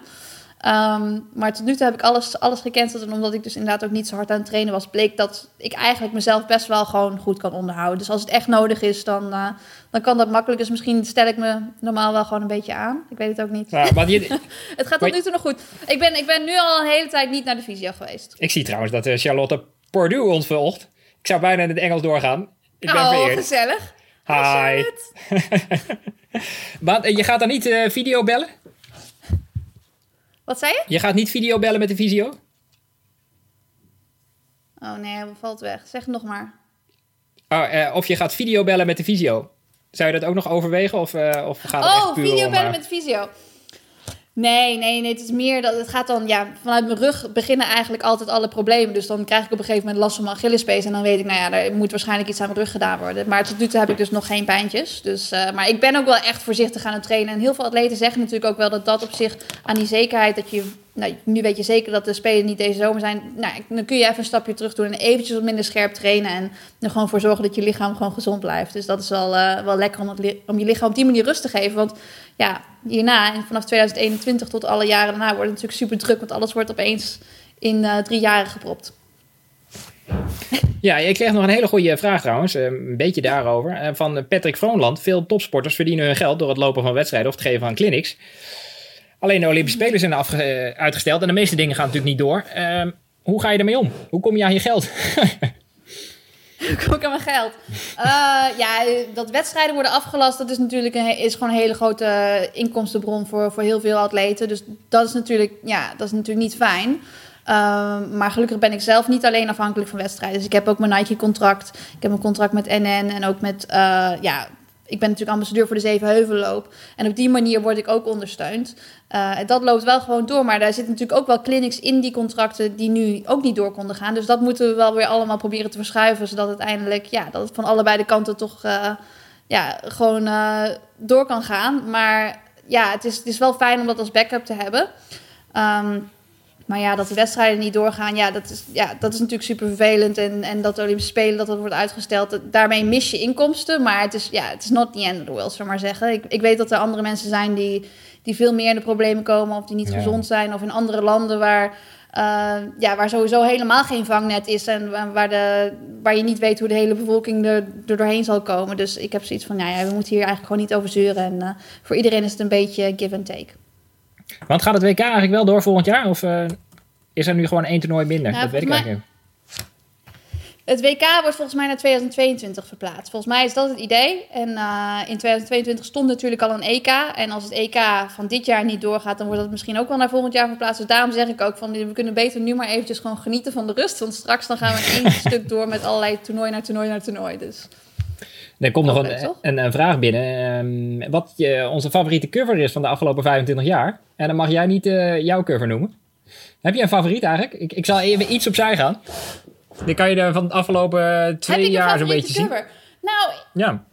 A: Um, maar tot nu toe heb ik alles, alles gecanceld. En omdat ik dus inderdaad ook niet zo hard aan het trainen was, bleek dat ik eigenlijk mezelf best wel gewoon goed kan onderhouden. Dus als het echt nodig is, dan, uh, dan kan dat makkelijk. Dus misschien stel ik me normaal wel gewoon een beetje aan. Ik weet het ook niet. Ja, maar het gaat tot nu toe nog goed. Ik ben, ik ben nu al een hele tijd niet naar de visio geweest.
B: Ik zie trouwens dat uh, Charlotte Pordue ons volgt. Ik zou bijna in het Engels doorgaan. Ik ben
A: oh,
B: vereerd.
A: gezellig.
B: Hi. maar je gaat dan niet uh, video bellen?
A: Wat zei je?
B: Je gaat niet videobellen met de visio?
A: Oh nee, hij valt weg. Zeg het nog maar.
B: Oh, uh, of je gaat videobellen met de visio. Zou je dat ook nog overwegen? Of, uh, of gaat het
A: oh,
B: echt puur
A: videobellen
B: om, uh...
A: met de visio. Nee, nee, nee. Het is meer dat het gaat dan, ja, vanuit mijn rug beginnen eigenlijk altijd alle problemen. Dus dan krijg ik op een gegeven moment last van mijn Achillespees. En dan weet ik, nou ja, er moet waarschijnlijk iets aan mijn rug gedaan worden. Maar tot nu toe heb ik dus nog geen pijntjes. Dus, uh, maar ik ben ook wel echt voorzichtig aan het trainen. En heel veel atleten zeggen natuurlijk ook wel dat dat op zich aan die zekerheid dat je. Nou, nu weet je zeker dat de spelen niet deze zomer zijn. Nou, dan kun je even een stapje terug doen en eventjes wat minder scherp trainen. En er gewoon voor zorgen dat je lichaam gewoon gezond blijft. Dus dat is wel, uh, wel lekker om, het, om je lichaam op die manier rust te geven. Want ja, hierna, en vanaf 2021 tot alle jaren daarna, wordt het natuurlijk super druk. Want alles wordt opeens in uh, drie jaren gepropt.
B: Ja, ik kreeg nog een hele goede vraag trouwens, een beetje daarover. Van Patrick Vroonland. Veel topsporters verdienen hun geld door het lopen van wedstrijden of het geven van clinics. Alleen de Olympische Spelen zijn afge- uitgesteld en de meeste dingen gaan natuurlijk niet door. Uh, hoe ga je ermee om? Hoe kom je aan je geld?
A: kom ik aan mijn geld? Uh, ja, dat wedstrijden worden afgelast, dat is natuurlijk een, is gewoon een hele grote inkomstenbron voor, voor heel veel atleten. Dus dat is natuurlijk, ja, dat is natuurlijk niet fijn. Uh, maar gelukkig ben ik zelf niet alleen afhankelijk van wedstrijden. Dus ik heb ook mijn Nike-contract. Ik heb een contract met NN en ook met, uh, ja, ik ben natuurlijk ambassadeur voor de Zevenheuvelloop. En op die manier word ik ook ondersteund. Uh, dat loopt wel gewoon door. Maar daar zitten natuurlijk ook wel clinics in die contracten die nu ook niet door konden gaan. Dus dat moeten we wel weer allemaal proberen te verschuiven. Zodat uiteindelijk ja, dat het van allebei de kanten toch uh, ja, gewoon uh, door kan gaan. Maar ja, het is, het is wel fijn om dat als backup te hebben. Um, maar ja, dat de wedstrijden niet doorgaan, ja, dat is, ja, dat is natuurlijk super vervelend. En, en dat de Olympische Spelen, dat dat wordt uitgesteld, daarmee mis je inkomsten. Maar het is, ja, het is not the end of the world, zullen maar zeggen. Ik, ik weet dat er andere mensen zijn die, die veel meer in de problemen komen... of die niet ja. gezond zijn, of in andere landen waar, uh, ja, waar sowieso helemaal geen vangnet is... en waar, de, waar je niet weet hoe de hele bevolking er, er doorheen zal komen. Dus ik heb zoiets van, nou ja, we moeten hier eigenlijk gewoon niet over zeuren. En uh, voor iedereen is het een beetje give and take.
B: Want gaat het WK eigenlijk wel door volgend jaar? Of uh, is er nu gewoon één toernooi minder?
A: Nou,
B: dat weet ik eigenlijk niet.
A: Het WK wordt volgens mij naar 2022 verplaatst. Volgens mij is dat het idee. En uh, in 2022 stond natuurlijk al een EK. En als het EK van dit jaar niet doorgaat, dan wordt dat misschien ook wel naar volgend jaar verplaatst. Dus daarom zeg ik ook van, we kunnen beter nu maar eventjes gewoon genieten van de rust. Want straks dan gaan we in één stuk door met allerlei toernooi naar toernooi naar toernooi. Dus...
B: Er komt nog een, een, een, vraag binnen. Um, wat je, onze favoriete cover is van de afgelopen 25 jaar. En dan mag jij niet uh, jouw cover noemen. Heb je een favoriet eigenlijk? Ik, ik zal even iets opzij gaan. Die kan je er van de afgelopen twee jaar zo'n beetje zien.
A: Cover? Nou,
B: ja.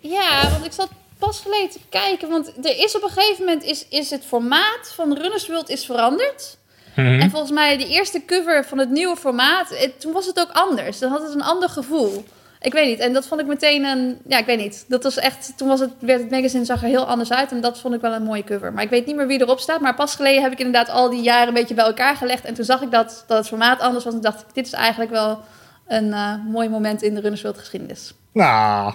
A: Ja, want ik zat pas geleden te kijken. Want er is op een gegeven moment is, is het formaat van Runners World is veranderd.
B: Mhm.
A: En volgens mij de eerste cover van het nieuwe formaat, het- toen was het ook anders. Dan had het een ander gevoel. Ik weet niet. En dat vond ik meteen een... Ja, ik weet niet. Dat was echt... Toen was het, werd het magazine zag er heel anders uit. En dat vond ik wel een mooie cover. Maar ik weet niet meer wie erop staat. Maar pas geleden heb ik inderdaad al die jaren een beetje bij elkaar gelegd. En toen zag ik dat, dat het formaat anders was. En dacht ik, dit is eigenlijk wel een eh, mooi moment in de Runners World geschiedenis.
B: Nou,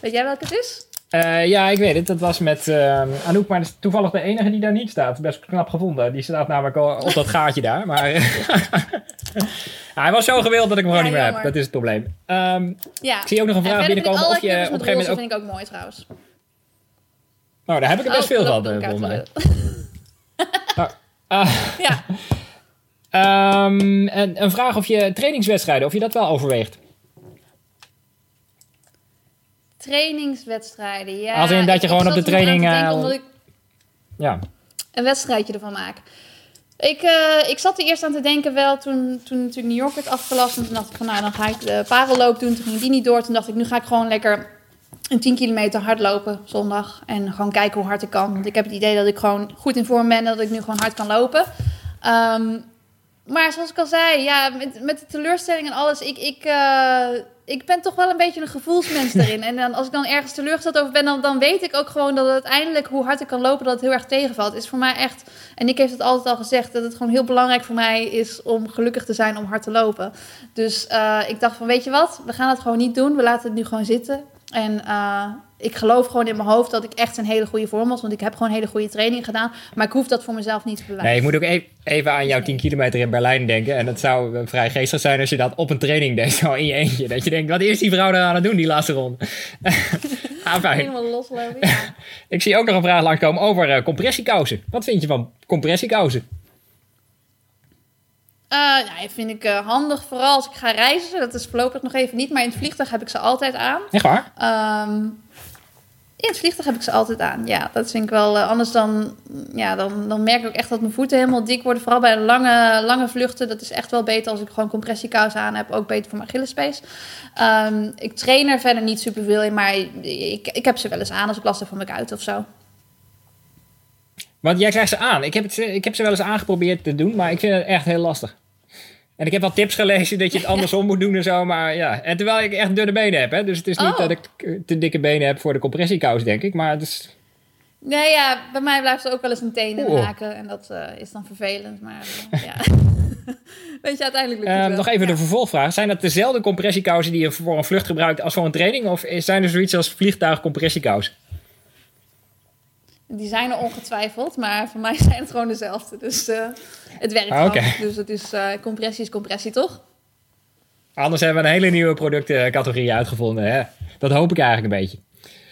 A: Weet jij welke het is?
B: eh, ja, ik weet het. Dat was met eh, Anouk, maar dat is toevallig de enige die daar niet staat. Best knap gevonden. Die staat namelijk al op dat gaatje daar. Maar Ja, hij was zo gewild dat ik hem
A: Ja,
B: gewoon niet meer heb. Dat is het probleem. Ehm,
A: Ja.
B: ik zie ook nog een
A: En
B: vraag binnenkomen of je op een gegeven moment
A: roze
B: ook...
A: vind ik ook mooi trouwens.
B: Nou, daar heb ik er best
A: Oh,
B: veel
A: dat
B: van, eh,
A: uit
B: volgens mij.
A: de-
B: Ah,
A: Ja.
B: ehm, en een vraag of je trainingswedstrijden, of je dat wel overweegt.
A: Trainingswedstrijden, ja.
B: Als in dat je gewoon op de training,
A: denken,
B: eh,
A: ik
B: Ja.
A: een wedstrijdje ervan maak. Ik, eh, ik zat er eerst aan te denken wel toen, toen natuurlijk New York werd afgelast. En toen dacht ik van nou dan ga ik de parelloop doen. Toen ging die niet door. Toen dacht ik nu ga ik gewoon lekker een 10 kilometer hardlopen zondag. En gewoon kijken hoe hard ik kan. Want ik heb het idee dat ik gewoon goed in vorm ben. En dat ik nu gewoon hard kan lopen. Ehm, maar zoals ik al zei, ja, met, met de teleurstelling en alles. Ik, ik, eh, ik ben toch wel een beetje een gevoelsmens daarin. En dan, als ik dan ergens teleurgesteld over ben, dan, dan weet ik ook gewoon dat uiteindelijk hoe hard ik kan lopen, dat het heel erg tegenvalt. Het is voor mij echt, en ik heb het altijd al gezegd, dat het gewoon heel belangrijk voor mij is om gelukkig te zijn om hard te lopen. Dus eh, ik dacht van, weet je wat, we gaan het gewoon niet doen. We laten het nu gewoon zitten. En eh, ik geloof gewoon in mijn hoofd dat ik echt een hele goede vorm was. Want ik heb gewoon hele goede training gedaan. Maar ik hoef dat voor mezelf niet te bewijzen.
B: Nee, ik moet ook e- even aan jouw 10 kilometer in Berlijn denken. En dat zou vrij geestig zijn als je dat op een training deed, zo in je eentje. Dat je denkt, wat is die vrouw daar aan het doen, die laatste ronde? ah, fijn.
A: Helemaal loslopen, ja.
B: Ik zie ook nog een vraag langskomen over eh, compressiekousen. Wat vind je van compressiekousen?
A: Eh, nou, die vind ik eh, handig, vooral als ik ga reizen. Dat is voorlopig nog even niet, maar in het vliegtuig heb ik ze altijd aan.
B: Echt waar?
A: Ehm, in het vliegtuig heb ik ze altijd aan. Ja, dat vind ik wel. eh, anders dan, ja, dan, dan merk ik ook echt dat mijn voeten helemaal dik worden. Vooral bij lange, lange vluchten. Dat is echt wel beter als ik gewoon compressiekousen aan heb. Ook beter voor mijn Achillespees. Ehm ik train er verder niet super veel in, maar ik, ik heb ze wel eens aan als ik last heb van mijn kuit of zo.
B: Want jij krijgt ze aan. Ik heb, het, ik heb ze wel eens aangeprobeerd te doen, maar ik vind het echt heel lastig. En ik heb wel tips gelezen dat je het andersom moet doen en zo, maar ja. En terwijl ik echt dunne benen heb, hè. Dus het is niet
A: Oh.
B: dat ik te dikke benen heb voor de compressiekous, denk ik. Maar het is...
A: Nee, ja, bij mij blijft er ook wel eens een teen in
B: Oeh.
A: haken. En dat eh, is dan vervelend. Maar eh, ja. Weet je, uiteindelijk lukt het wel.
B: nog even
A: Ja.
B: de vervolgvraag. Zijn dat dezelfde compressiekousen die je voor een vlucht gebruikt als voor een training? Of zijn er zoiets als vliegtuigcompressiekousen?
A: Die zijn er ongetwijfeld, maar voor mij zijn het gewoon dezelfde. Dus eh, het werkt
B: Ah.
A: Dus het is eh, compressie is compressie, toch?
B: Anders hebben we een hele nieuwe productcategorie uitgevonden. Hè? Dat hoop ik eigenlijk een beetje.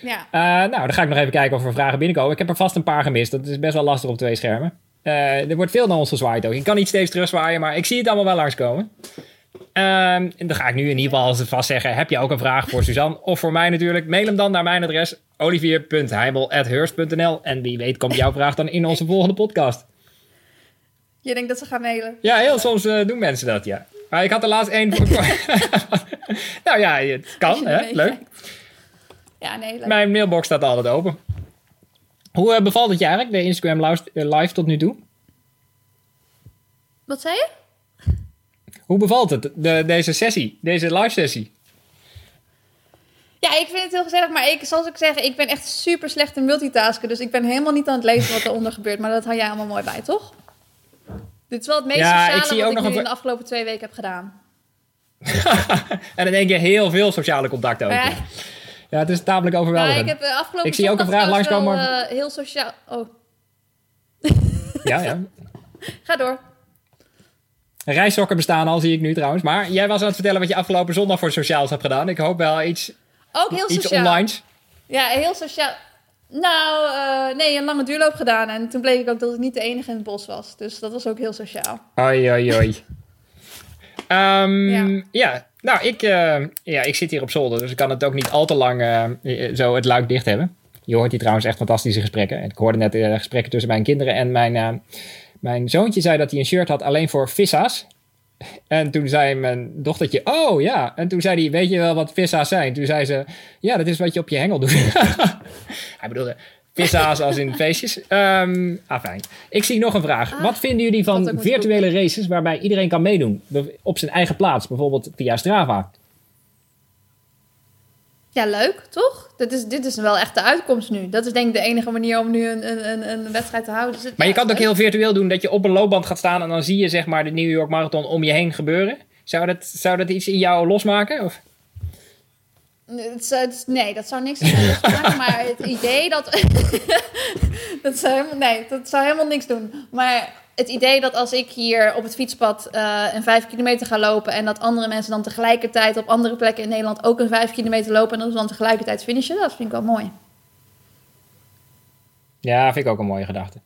A: Ja.
B: Eh, nou, dan ga ik nog even kijken of er vragen binnenkomen. Ik heb er vast een paar gemist. Dat is best wel lastig op twee schermen. Er wordt veel naar ons gezwaaid ook. Ik kan niet steeds terugzwaaien, maar ik zie het allemaal wel langskomen. Ehm, en dan ga ik nu in ieder geval als het vast zeggen... heb je ook een vraag voor Suzanne of voor mij natuurlijk? Mail hem dan naar mijn adres olivier.heimel.hurst.nl En wie weet komt jouw vraag dan in onze volgende podcast.
A: Je denkt dat ze gaan mailen.
B: Ja, heel soms eh, doen mensen dat, ja. Maar ik had er laatst één voor... nou ja, het kan, hè? Leuk.
A: Ja, nee, leuk.
B: Mijn mailbox staat altijd open. Hoe eh, bevalt het je eigenlijk, de Instagram live, eh, live tot nu toe?
A: Wat zei je?
B: Hoe bevalt het, de, deze sessie, deze live sessie?
A: Ja, ik vind het heel gezellig, maar ik, zoals ik zeg, ik ben echt super slecht in multitasken. Dus ik ben helemaal niet aan het lezen wat eronder gebeurt. Maar dat hou jij allemaal mooi bij, toch? Dit is wel het meest
B: Ja, ik
A: sociale
B: zie
A: wat
B: ook
A: ik
B: nog
A: nu
B: een
A: in de afgelopen twee weken heb gedaan.
B: En dan denk je heel veel sociale contacten ook.
A: Ja.
B: Het is tamelijk
A: Ja,
B: overweldigend.
A: ik heb de afgelopen
B: Ik zie ook een vraag langskomen,
A: wel, eh, heel sociaal... Oh,
B: Ja, ja.
A: ga door.
B: Reissokken bestaan al, zie ik nu trouwens. Maar jij was aan het vertellen wat je afgelopen zondag voor sociaals hebt gedaan. Ik hoop wel iets,
A: Ook heel
B: iets
A: sociaal.
B: online.
A: Ja, heel sociaal. Nou, eh, nee, een lange duurloop gedaan. En toen bleek ik ook dat ik niet de enige in het bos was. Dus dat was ook heel sociaal.
B: Oei, oei. Ehm,
A: Ja.
B: ja. nou, ik, eh, ja, ik zit hier op zolder, dus ik kan het ook niet al te lang eh, zo het luik dicht hebben. Je hoort hier trouwens echt fantastische gesprekken. Ik hoorde net gesprekken tussen mijn kinderen en mijn, mijn zoontje zei dat hij een shirt had alleen voor vissa's. En toen zei mijn dochtertje, oh ja. En toen zei hij, weet je wel wat vissa's zijn? Toen zei ze, ja, dat is wat je op je hengel doet. hij bedoelde vissa's als in feestjes. Um, ah, fijn. Ik zie nog een vraag.
A: Ah,
B: wat vinden jullie van virtuele races waarbij iedereen kan meedoen? Op zijn eigen plaats, bijvoorbeeld via Strava.
A: Ja, leuk, toch? Dit is, dit is wel echt de uitkomst nu. Dat is denk ik de enige manier om nu een, een, een wedstrijd te houden. Dus
B: Maar je kan het ook heel virtueel doen, dat je op een loopband gaat staan en dan zie je zeg maar de New York Marathon om je heen gebeuren. Zou dat, zou dat iets in jou losmaken? Of?
A: Nee, dat zou niks maken. Maar het idee dat... dat zou helemaal, nee, dat zou helemaal niks doen. Maar het idee dat als ik hier op het fietspad eh, een vijf kilometer ga lopen... en dat andere mensen dan tegelijkertijd op andere plekken in Nederland ook een vijf kilometer lopen... en dat we dan tegelijkertijd finishen, dat vind ik wel mooi.
B: Ja, vind ik ook een mooie gedachte.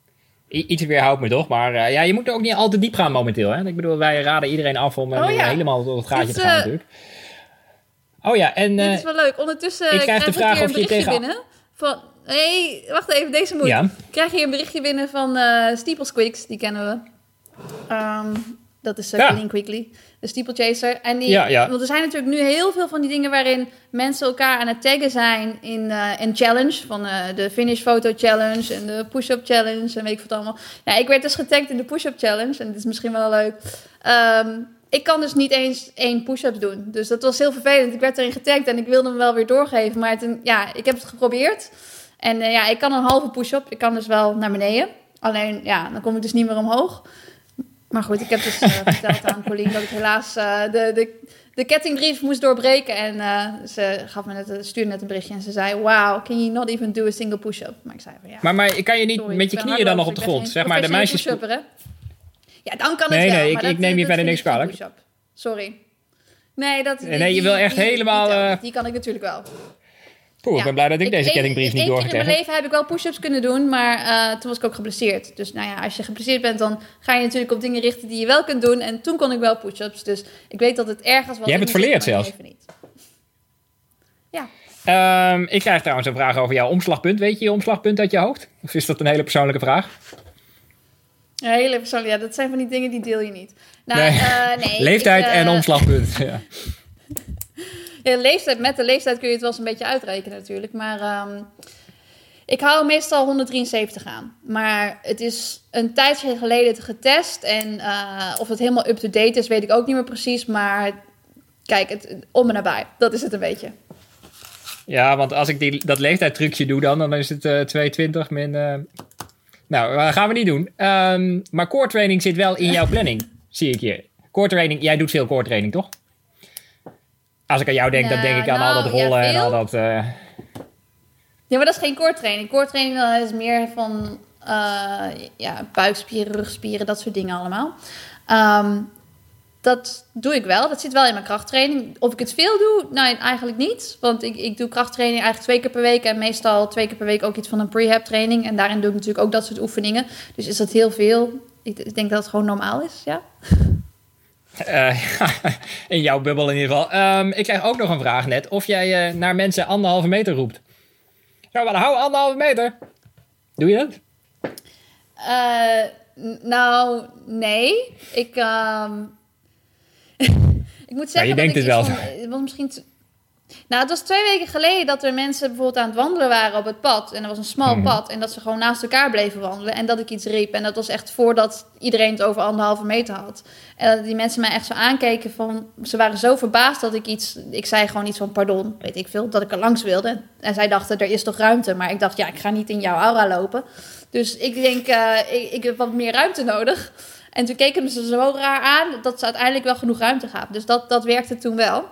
B: I- iets weerhoudt me toch, maar eh, ja, je moet er ook niet al te diep gaan momenteel. Hè? Ik bedoel, wij raden iedereen af om eh,
A: Oh ja.
B: helemaal tot het gaatje te gaan natuurlijk. Oh ja, en
A: Dit is wel leuk. Ondertussen
B: ik krijg de
A: ik
B: vraag
A: hier
B: of
A: een
B: je tegen-
A: binnen van... hey, wacht even, deze moet.
B: ja,
A: krijg hier een berichtje binnen van eh Steeplesquicks, die kennen we. Ehm, dat is uh,
B: Ja.
A: Quickly, de steeplechaser. En die,
B: Ja, ja.
A: Want er zijn natuurlijk nu heel veel van die dingen waarin mensen elkaar aan het taggen zijn in, in challenge. Van de finish photo challenge en de push-up challenge en weet ik wat allemaal. Ja, ik werd dus getagd in de push-up challenge en dit is misschien wel leuk. Ehm, ik kan dus niet eens één push-up doen. Dus dat was heel vervelend. Ik werd erin getagd en ik wilde hem wel weer doorgeven. Maar ja, ik heb het geprobeerd. En eh, ja, ik kan een halve push-up. Ik kan dus wel naar beneden. Alleen, ja, dan kom ik dus niet meer omhoog. Maar goed, ik heb dus eh, verteld aan Colleen dat ik helaas eh, de, de, de kettingbrief moest doorbreken. En ze gaf me net, stuurde net een berichtje en ze zei... Wow, can you not even do a single push-up? Maar ik zei van ja...
B: maar, maar kan je niet
A: sorry,
B: met je knieën dan nog op de
A: dus
B: grond? Zeg maar, de meisjes...
A: Ja, dan kan het
B: Nee,
A: wel.
B: nee, ik- ik neem je
A: dat
B: verder niks kwalijk.
A: Sorry. Nee, dat,
B: Nee, je wil echt helemaal,
A: Die, die kan ik natuurlijk wel.
B: Poeh, ik ben blij dat ik, deze kettingbrief niet
A: één keer in
B: doorgekregen
A: mijn
B: heb.
A: leven heb ik wel push-ups kunnen doen, maar eh, toen was ik ook geblesseerd. Dus nou ja, als je geblesseerd bent, dan ga je natuurlijk op dingen richten die je wel kunt doen. En toen kon ik wel push-ups. Dus ik weet dat het ergens was.
B: Je hebt het verleerd zelfs.
A: even niet. Ja.
B: Ehm, ik krijg trouwens een vraag over jouw omslagpunt. Weet je je omslagpunt uit je hoofd? Of is dat een hele persoonlijke vraag?
A: Ja, heel even sorry. Ja, dat zijn van die dingen die deel je niet. Nou,
B: Nee.
A: eh, nee,
B: Leeftijd
A: ik, eh,
B: en omslagpunt. Ja.
A: De leeftijd, met de leeftijd kun je het wel eens een beetje uitrekenen natuurlijk. Maar ehm, ik hou meestal 173 aan. Maar het is een tijdje geleden getest. En eh, of het helemaal up-to-date is, weet ik ook niet meer precies. Maar kijk, het, om en nabij. Dat is het een beetje.
B: Ja, want als ik die, dat leeftijdtrucje doe dan, dan is het eh 220 min... eh, Nou, dat gaan we niet doen. Ehm, maar core training zit wel in jouw planning, zie ik hier. Core training, jij doet veel core training, toch? Als ik aan jou denk, dan
A: Nou,
B: denk ik aan al dat
A: nou, ja,
B: rollen en
A: veel.
B: al dat... eh,
A: Ja, maar dat is geen core training. Core training is meer van eh, ja, buikspieren, rugspieren, dat soort dingen allemaal. Ehm, dat doe ik wel. Dat zit wel in mijn krachttraining. Of ik het veel doe? Nou, eigenlijk niet. Want ik, ik doe krachttraining eigenlijk twee keer per week. En meestal twee keer per week ook iets van een prehab training. En daarin doe ik natuurlijk ook dat soort oefeningen. Dus is dat heel veel? Ik, ik denk dat het gewoon normaal is, ja.
B: Eh, in jouw bubbel in ieder geval. Ehm, ik krijg ook nog een vraag net. Of jij eh, naar mensen anderhalve meter roept. Zo, maar hou anderhalve meter. Doe je dat?
A: Eh, nou, nee. Ik, ehm, ik moet zeggen
B: je denkt
A: dat ik
B: het wel.
A: van- het was misschien... Nou, het was twee weken geleden dat er mensen bijvoorbeeld aan het wandelen waren op het pad. En dat was een smal
B: Mhm.
A: pad. En dat ze gewoon naast elkaar bleven wandelen. En dat ik iets riep. En dat was echt voordat iedereen het over anderhalve meter had. En dat die mensen mij echt zo aankeken van... Ze waren zo verbaasd dat ik iets... Ik zei gewoon iets van pardon, weet ik veel. Dat ik er langs wilde. En zij dachten, er is toch ruimte? Maar ik dacht, ja, ik ga niet in jouw aura lopen. Dus ik denk, eh, ik, ik heb wat meer ruimte nodig. En toen keken ze zo raar aan dat ze uiteindelijk wel genoeg ruimte gaven. Dus dat, dat werkte toen wel.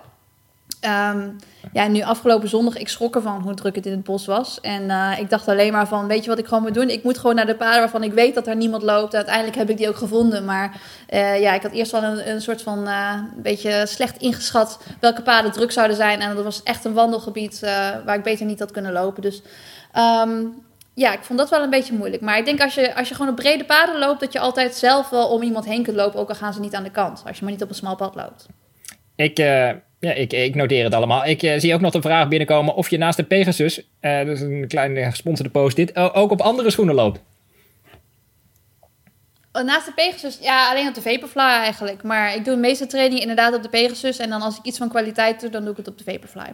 A: Ehm, ja, nu afgelopen zondag, ik schrok ervan hoe druk het in het bos was. En eh, ik dacht alleen maar van, weet je wat ik gewoon moet doen? Ik moet gewoon naar de paden waarvan ik weet dat er niemand loopt. Uiteindelijk heb ik die ook gevonden. Maar eh, ja, ik had eerst wel een, een soort van, eh, een beetje slecht ingeschat welke paden druk zouden zijn. En dat was echt een wandelgebied waar ik beter niet had kunnen lopen. Dus ehm, ja, ik vond dat wel een beetje moeilijk. Maar ik denk als je, als je gewoon op brede paden loopt, dat je altijd zelf wel om iemand heen kunt lopen. Ook al gaan ze niet aan de kant. Als je maar niet op een smal pad loopt.
B: Ik, ja, ik, ik noteer het allemaal. Ik eh, zie ook nog de vraag binnenkomen of je naast de Pegasus, eh dat is een kleine gesponsorde post dit, ook op andere schoenen loopt.
A: Oh, naast de Pegasus, ja, alleen op de Vaporfly eigenlijk. Maar ik doe de meeste training inderdaad op de Pegasus. En dan als ik iets van kwaliteit doe, dan doe ik het op de Vaporfly.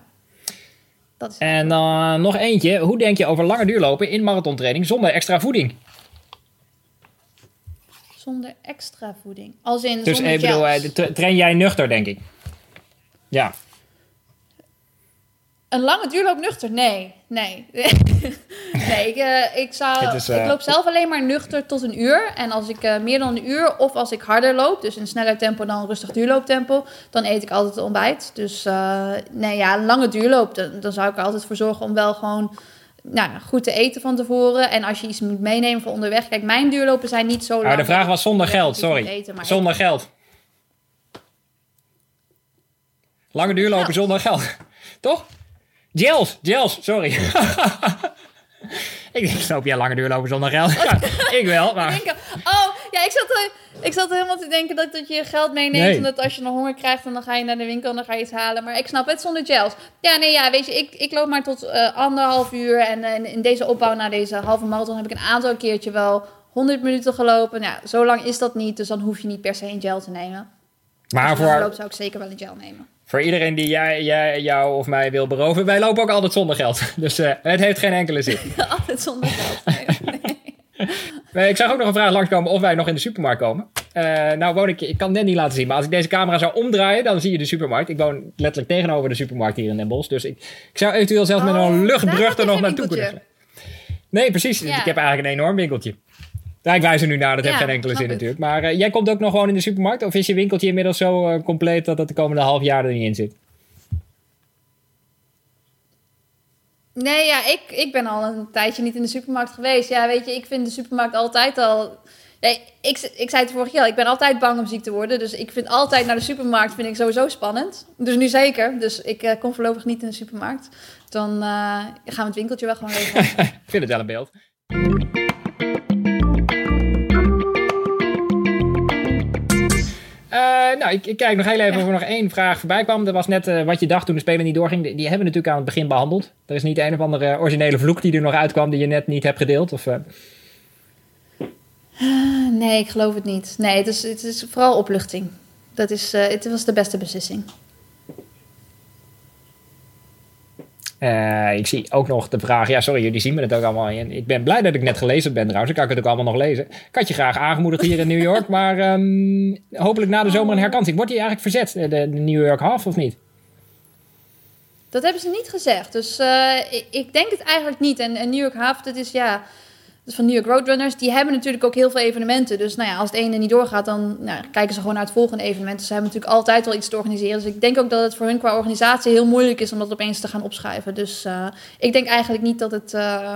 B: Dat is en dan nog eentje. Hoe denk je over lange duurlopen in marathontraining zonder extra voeding?
A: Zonder extra voeding? Als in
B: dus
A: zonder
B: ik bedoel, eh, train jij nuchter, denk ik? Ja.
A: Een lange duurloop nuchter? Nee, nee. nee, ik, uh, ik, zou, ik eh, loop zelf alleen maar nuchter tot een uur. En als ik uh, meer dan een uur of als ik harder loop, dus in sneller tempo dan rustig duurlooptempo, dan eet ik altijd ontbijt. Dus nee, ja, een lange duurloop, dan, dan, zou ik er altijd voor zorgen om wel gewoon nou, goed te eten van tevoren. En als je iets moet meenemen voor onderweg. Kijk, mijn duurlopen zijn niet zo lang.
B: Maar de vraag was zonder geld, sorry. Eten, zonder geld. Lange duurlopen zonder geld. Toch? Gels, gels, sorry. ik denk, loop jij lange duurlopen zonder geld? ik wel, maar...
A: Ik denk, oh, ja, ik zat, er, ik zat helemaal te denken dat, dat je geld meeneemt... en dat als je nog honger krijgt, dan ga je naar de winkel en dan ga je iets halen. Maar ik snap het, zonder gels. Ja, nee, ja, weet je, ik, ik loop maar tot uh, anderhalf uur... en uh, in deze opbouw naar deze halve marathon heb ik een aantal keertje wel 100 minuten gelopen. Nou, zo lang is dat niet, dus dan hoef je niet per se een gel te nemen.
B: Maar voor...
A: loopt zou ik zeker wel een gel nemen.
B: Voor iedereen die jij, jij, jou of mij wil beroven, wij lopen ook altijd zonder geld. Dus uh, het heeft geen enkele zin.
A: altijd zonder geld.
B: Nee, ik zag ook nog een vraag langskomen of wij nog in de supermarkt komen. Uh, nou woon ik, ik kan net niet laten zien, maar als ik deze camera zou omdraaien, dan zie je de supermarkt. Ik woon letterlijk tegenover de supermarkt hier in Den Bosch. Dus ik, ik zou eventueel zelfs met een oh, luchtbrug er nog naartoe kunnen. Nee, precies. Ik heb eigenlijk een enorm winkeltje. Daar ik wijs er nu naar, dat heeft geen enkele zin natuurlijk. Maar uh, jij komt ook nog gewoon in de supermarkt? Of is je winkeltje inmiddels zo uh, compleet dat het de komende half jaar er niet in zit?
A: Nee, ja, ik, ik ben al een tijdje niet in de supermarkt geweest. Ja, weet je, ik vind de supermarkt altijd al... Nee, ik, ik zei het vorig jaar, ik ben altijd bang om ziek te worden. Dus ik vind altijd naar de supermarkt vind ik sowieso spannend. Dus nu zeker. Dus ik uh, kom voorlopig niet in de supermarkt. Dan gaan we het winkeltje wel gewoon regelen.
B: ik vind het wel een beeld. Nou, ik, kijk nog heel even of er nog één vraag voorbij kwam. Dat was net uh, wat je dacht toen de speler niet doorging. Die, hebben we natuurlijk aan het begin behandeld. Er is niet een of andere originele vloek die er nog uitkwam die je net niet hebt gedeeld? Of, uh...
A: nee, ik geloof het niet. Nee, het is, het is vooral opluchting. Dat is, het was de beste beslissing.
B: Uh, ik zie ook nog de vraag, ja sorry, jullie zien me het ook allemaal. En ik ben blij dat ik net gelezen ben trouwens, dan kan ik het ook allemaal nog lezen. Ik had je graag aangemoedigd hier in New York, maar um, hopelijk na de zomer een herkansing. Wordt die eigenlijk verzet, de, de New York Half of niet?
A: Dat hebben ze niet gezegd, dus uh, ik, ik, denk het eigenlijk niet. En, en New York Half, dat is ja, dus van New York Roadrunners, die hebben natuurlijk ook heel veel evenementen. Dus nou ja, als het ene niet doorgaat, dan nou, kijken ze gewoon naar het volgende evenement. Dus ze hebben natuurlijk altijd wel iets te organiseren. Dus ik denk ook dat het voor hun qua organisatie heel moeilijk is om dat opeens te gaan opschrijven. Dus uh, ik denk eigenlijk niet dat het, uh,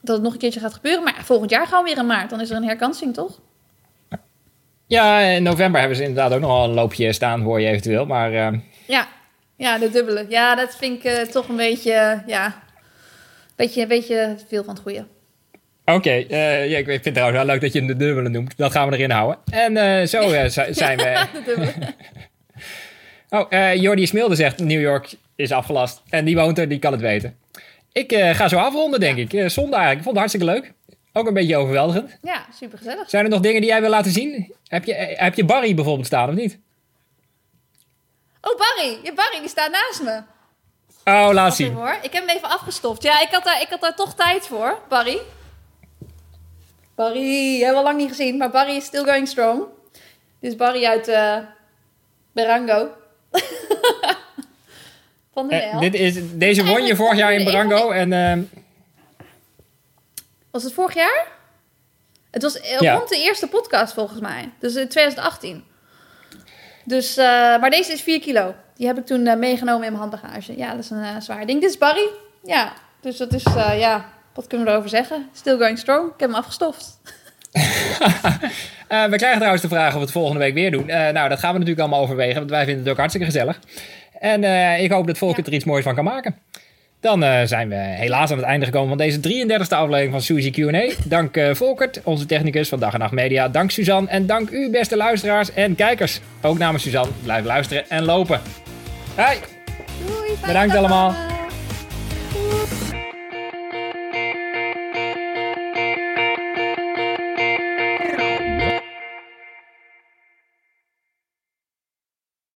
A: dat het nog een keertje gaat gebeuren. Maar volgend jaar gaan we weer in maart. Dan is er een herkansing, toch?
B: Ja, in november hebben ze inderdaad ook nog een loopje staan, hoor je eventueel. Maar, uh...
A: ja. ja, de dubbele. Ja, dat vind ik toch een beetje, ja, beetje, een beetje veel van het goede.
B: Oké, uh, ja, ik vind het trouwens wel leuk dat je hem de dubbele noemt. Dat gaan we erin houden. En uh, zo uh, zijn we. oh, Jordi Smilde zegt New York is afgelast. En die woont er, die kan het weten. Ik ga zo afronden, denk ik. zondag eigenlijk. Ik vond het hartstikke leuk. Ook een beetje overweldigend.
A: Ja, super gezellig.
B: Zijn er nog dingen die jij wil laten zien? Heb je, heb je Barry bijvoorbeeld staan of niet?
A: Oh, Barry. Ja, Barry, die staat naast me.
B: Oh, laat zien.
A: Hoor. Ik heb hem even afgestoft. Ja, ik had, daar, ik had daar toch tijd voor, Barry. Barry, hebben we al lang niet gezien, maar Barry is still going strong. Dit is Barry uit uh, Berango. Van de
B: eh, dit is, deze won je vorig jaar in Berango. En, uh,
A: was het vorig jaar? Het was ja. rond de eerste podcast volgens mij. Dus in 2018. Dus, maar deze is 4 kilo. Die heb ik toen meegenomen in mijn handbagage. Ja, dat is een zwaar ding. Dit is Barry. Ja, dus dat is, ja, wat kunnen we erover zeggen? Still going strong. Ik heb hem afgestoft.
B: uh, we krijgen trouwens de vraag of we het volgende week weer doen. Uh, nou, dat gaan we natuurlijk allemaal overwegen, want wij vinden het ook hartstikke gezellig. En uh, ik hoop dat Volker ja. er iets moois van kan maken. Dan zijn we helaas aan het einde gekomen van deze 33e aflevering van Suzy Q&A. Dank Volkert, onze technicus van Dag en Nacht Media. Dank Suzanne en dank u beste luisteraars en kijkers. Ook namens Suzanne, blijf luisteren en lopen. Hoi!
A: Doei,
B: Bedankt allemaal.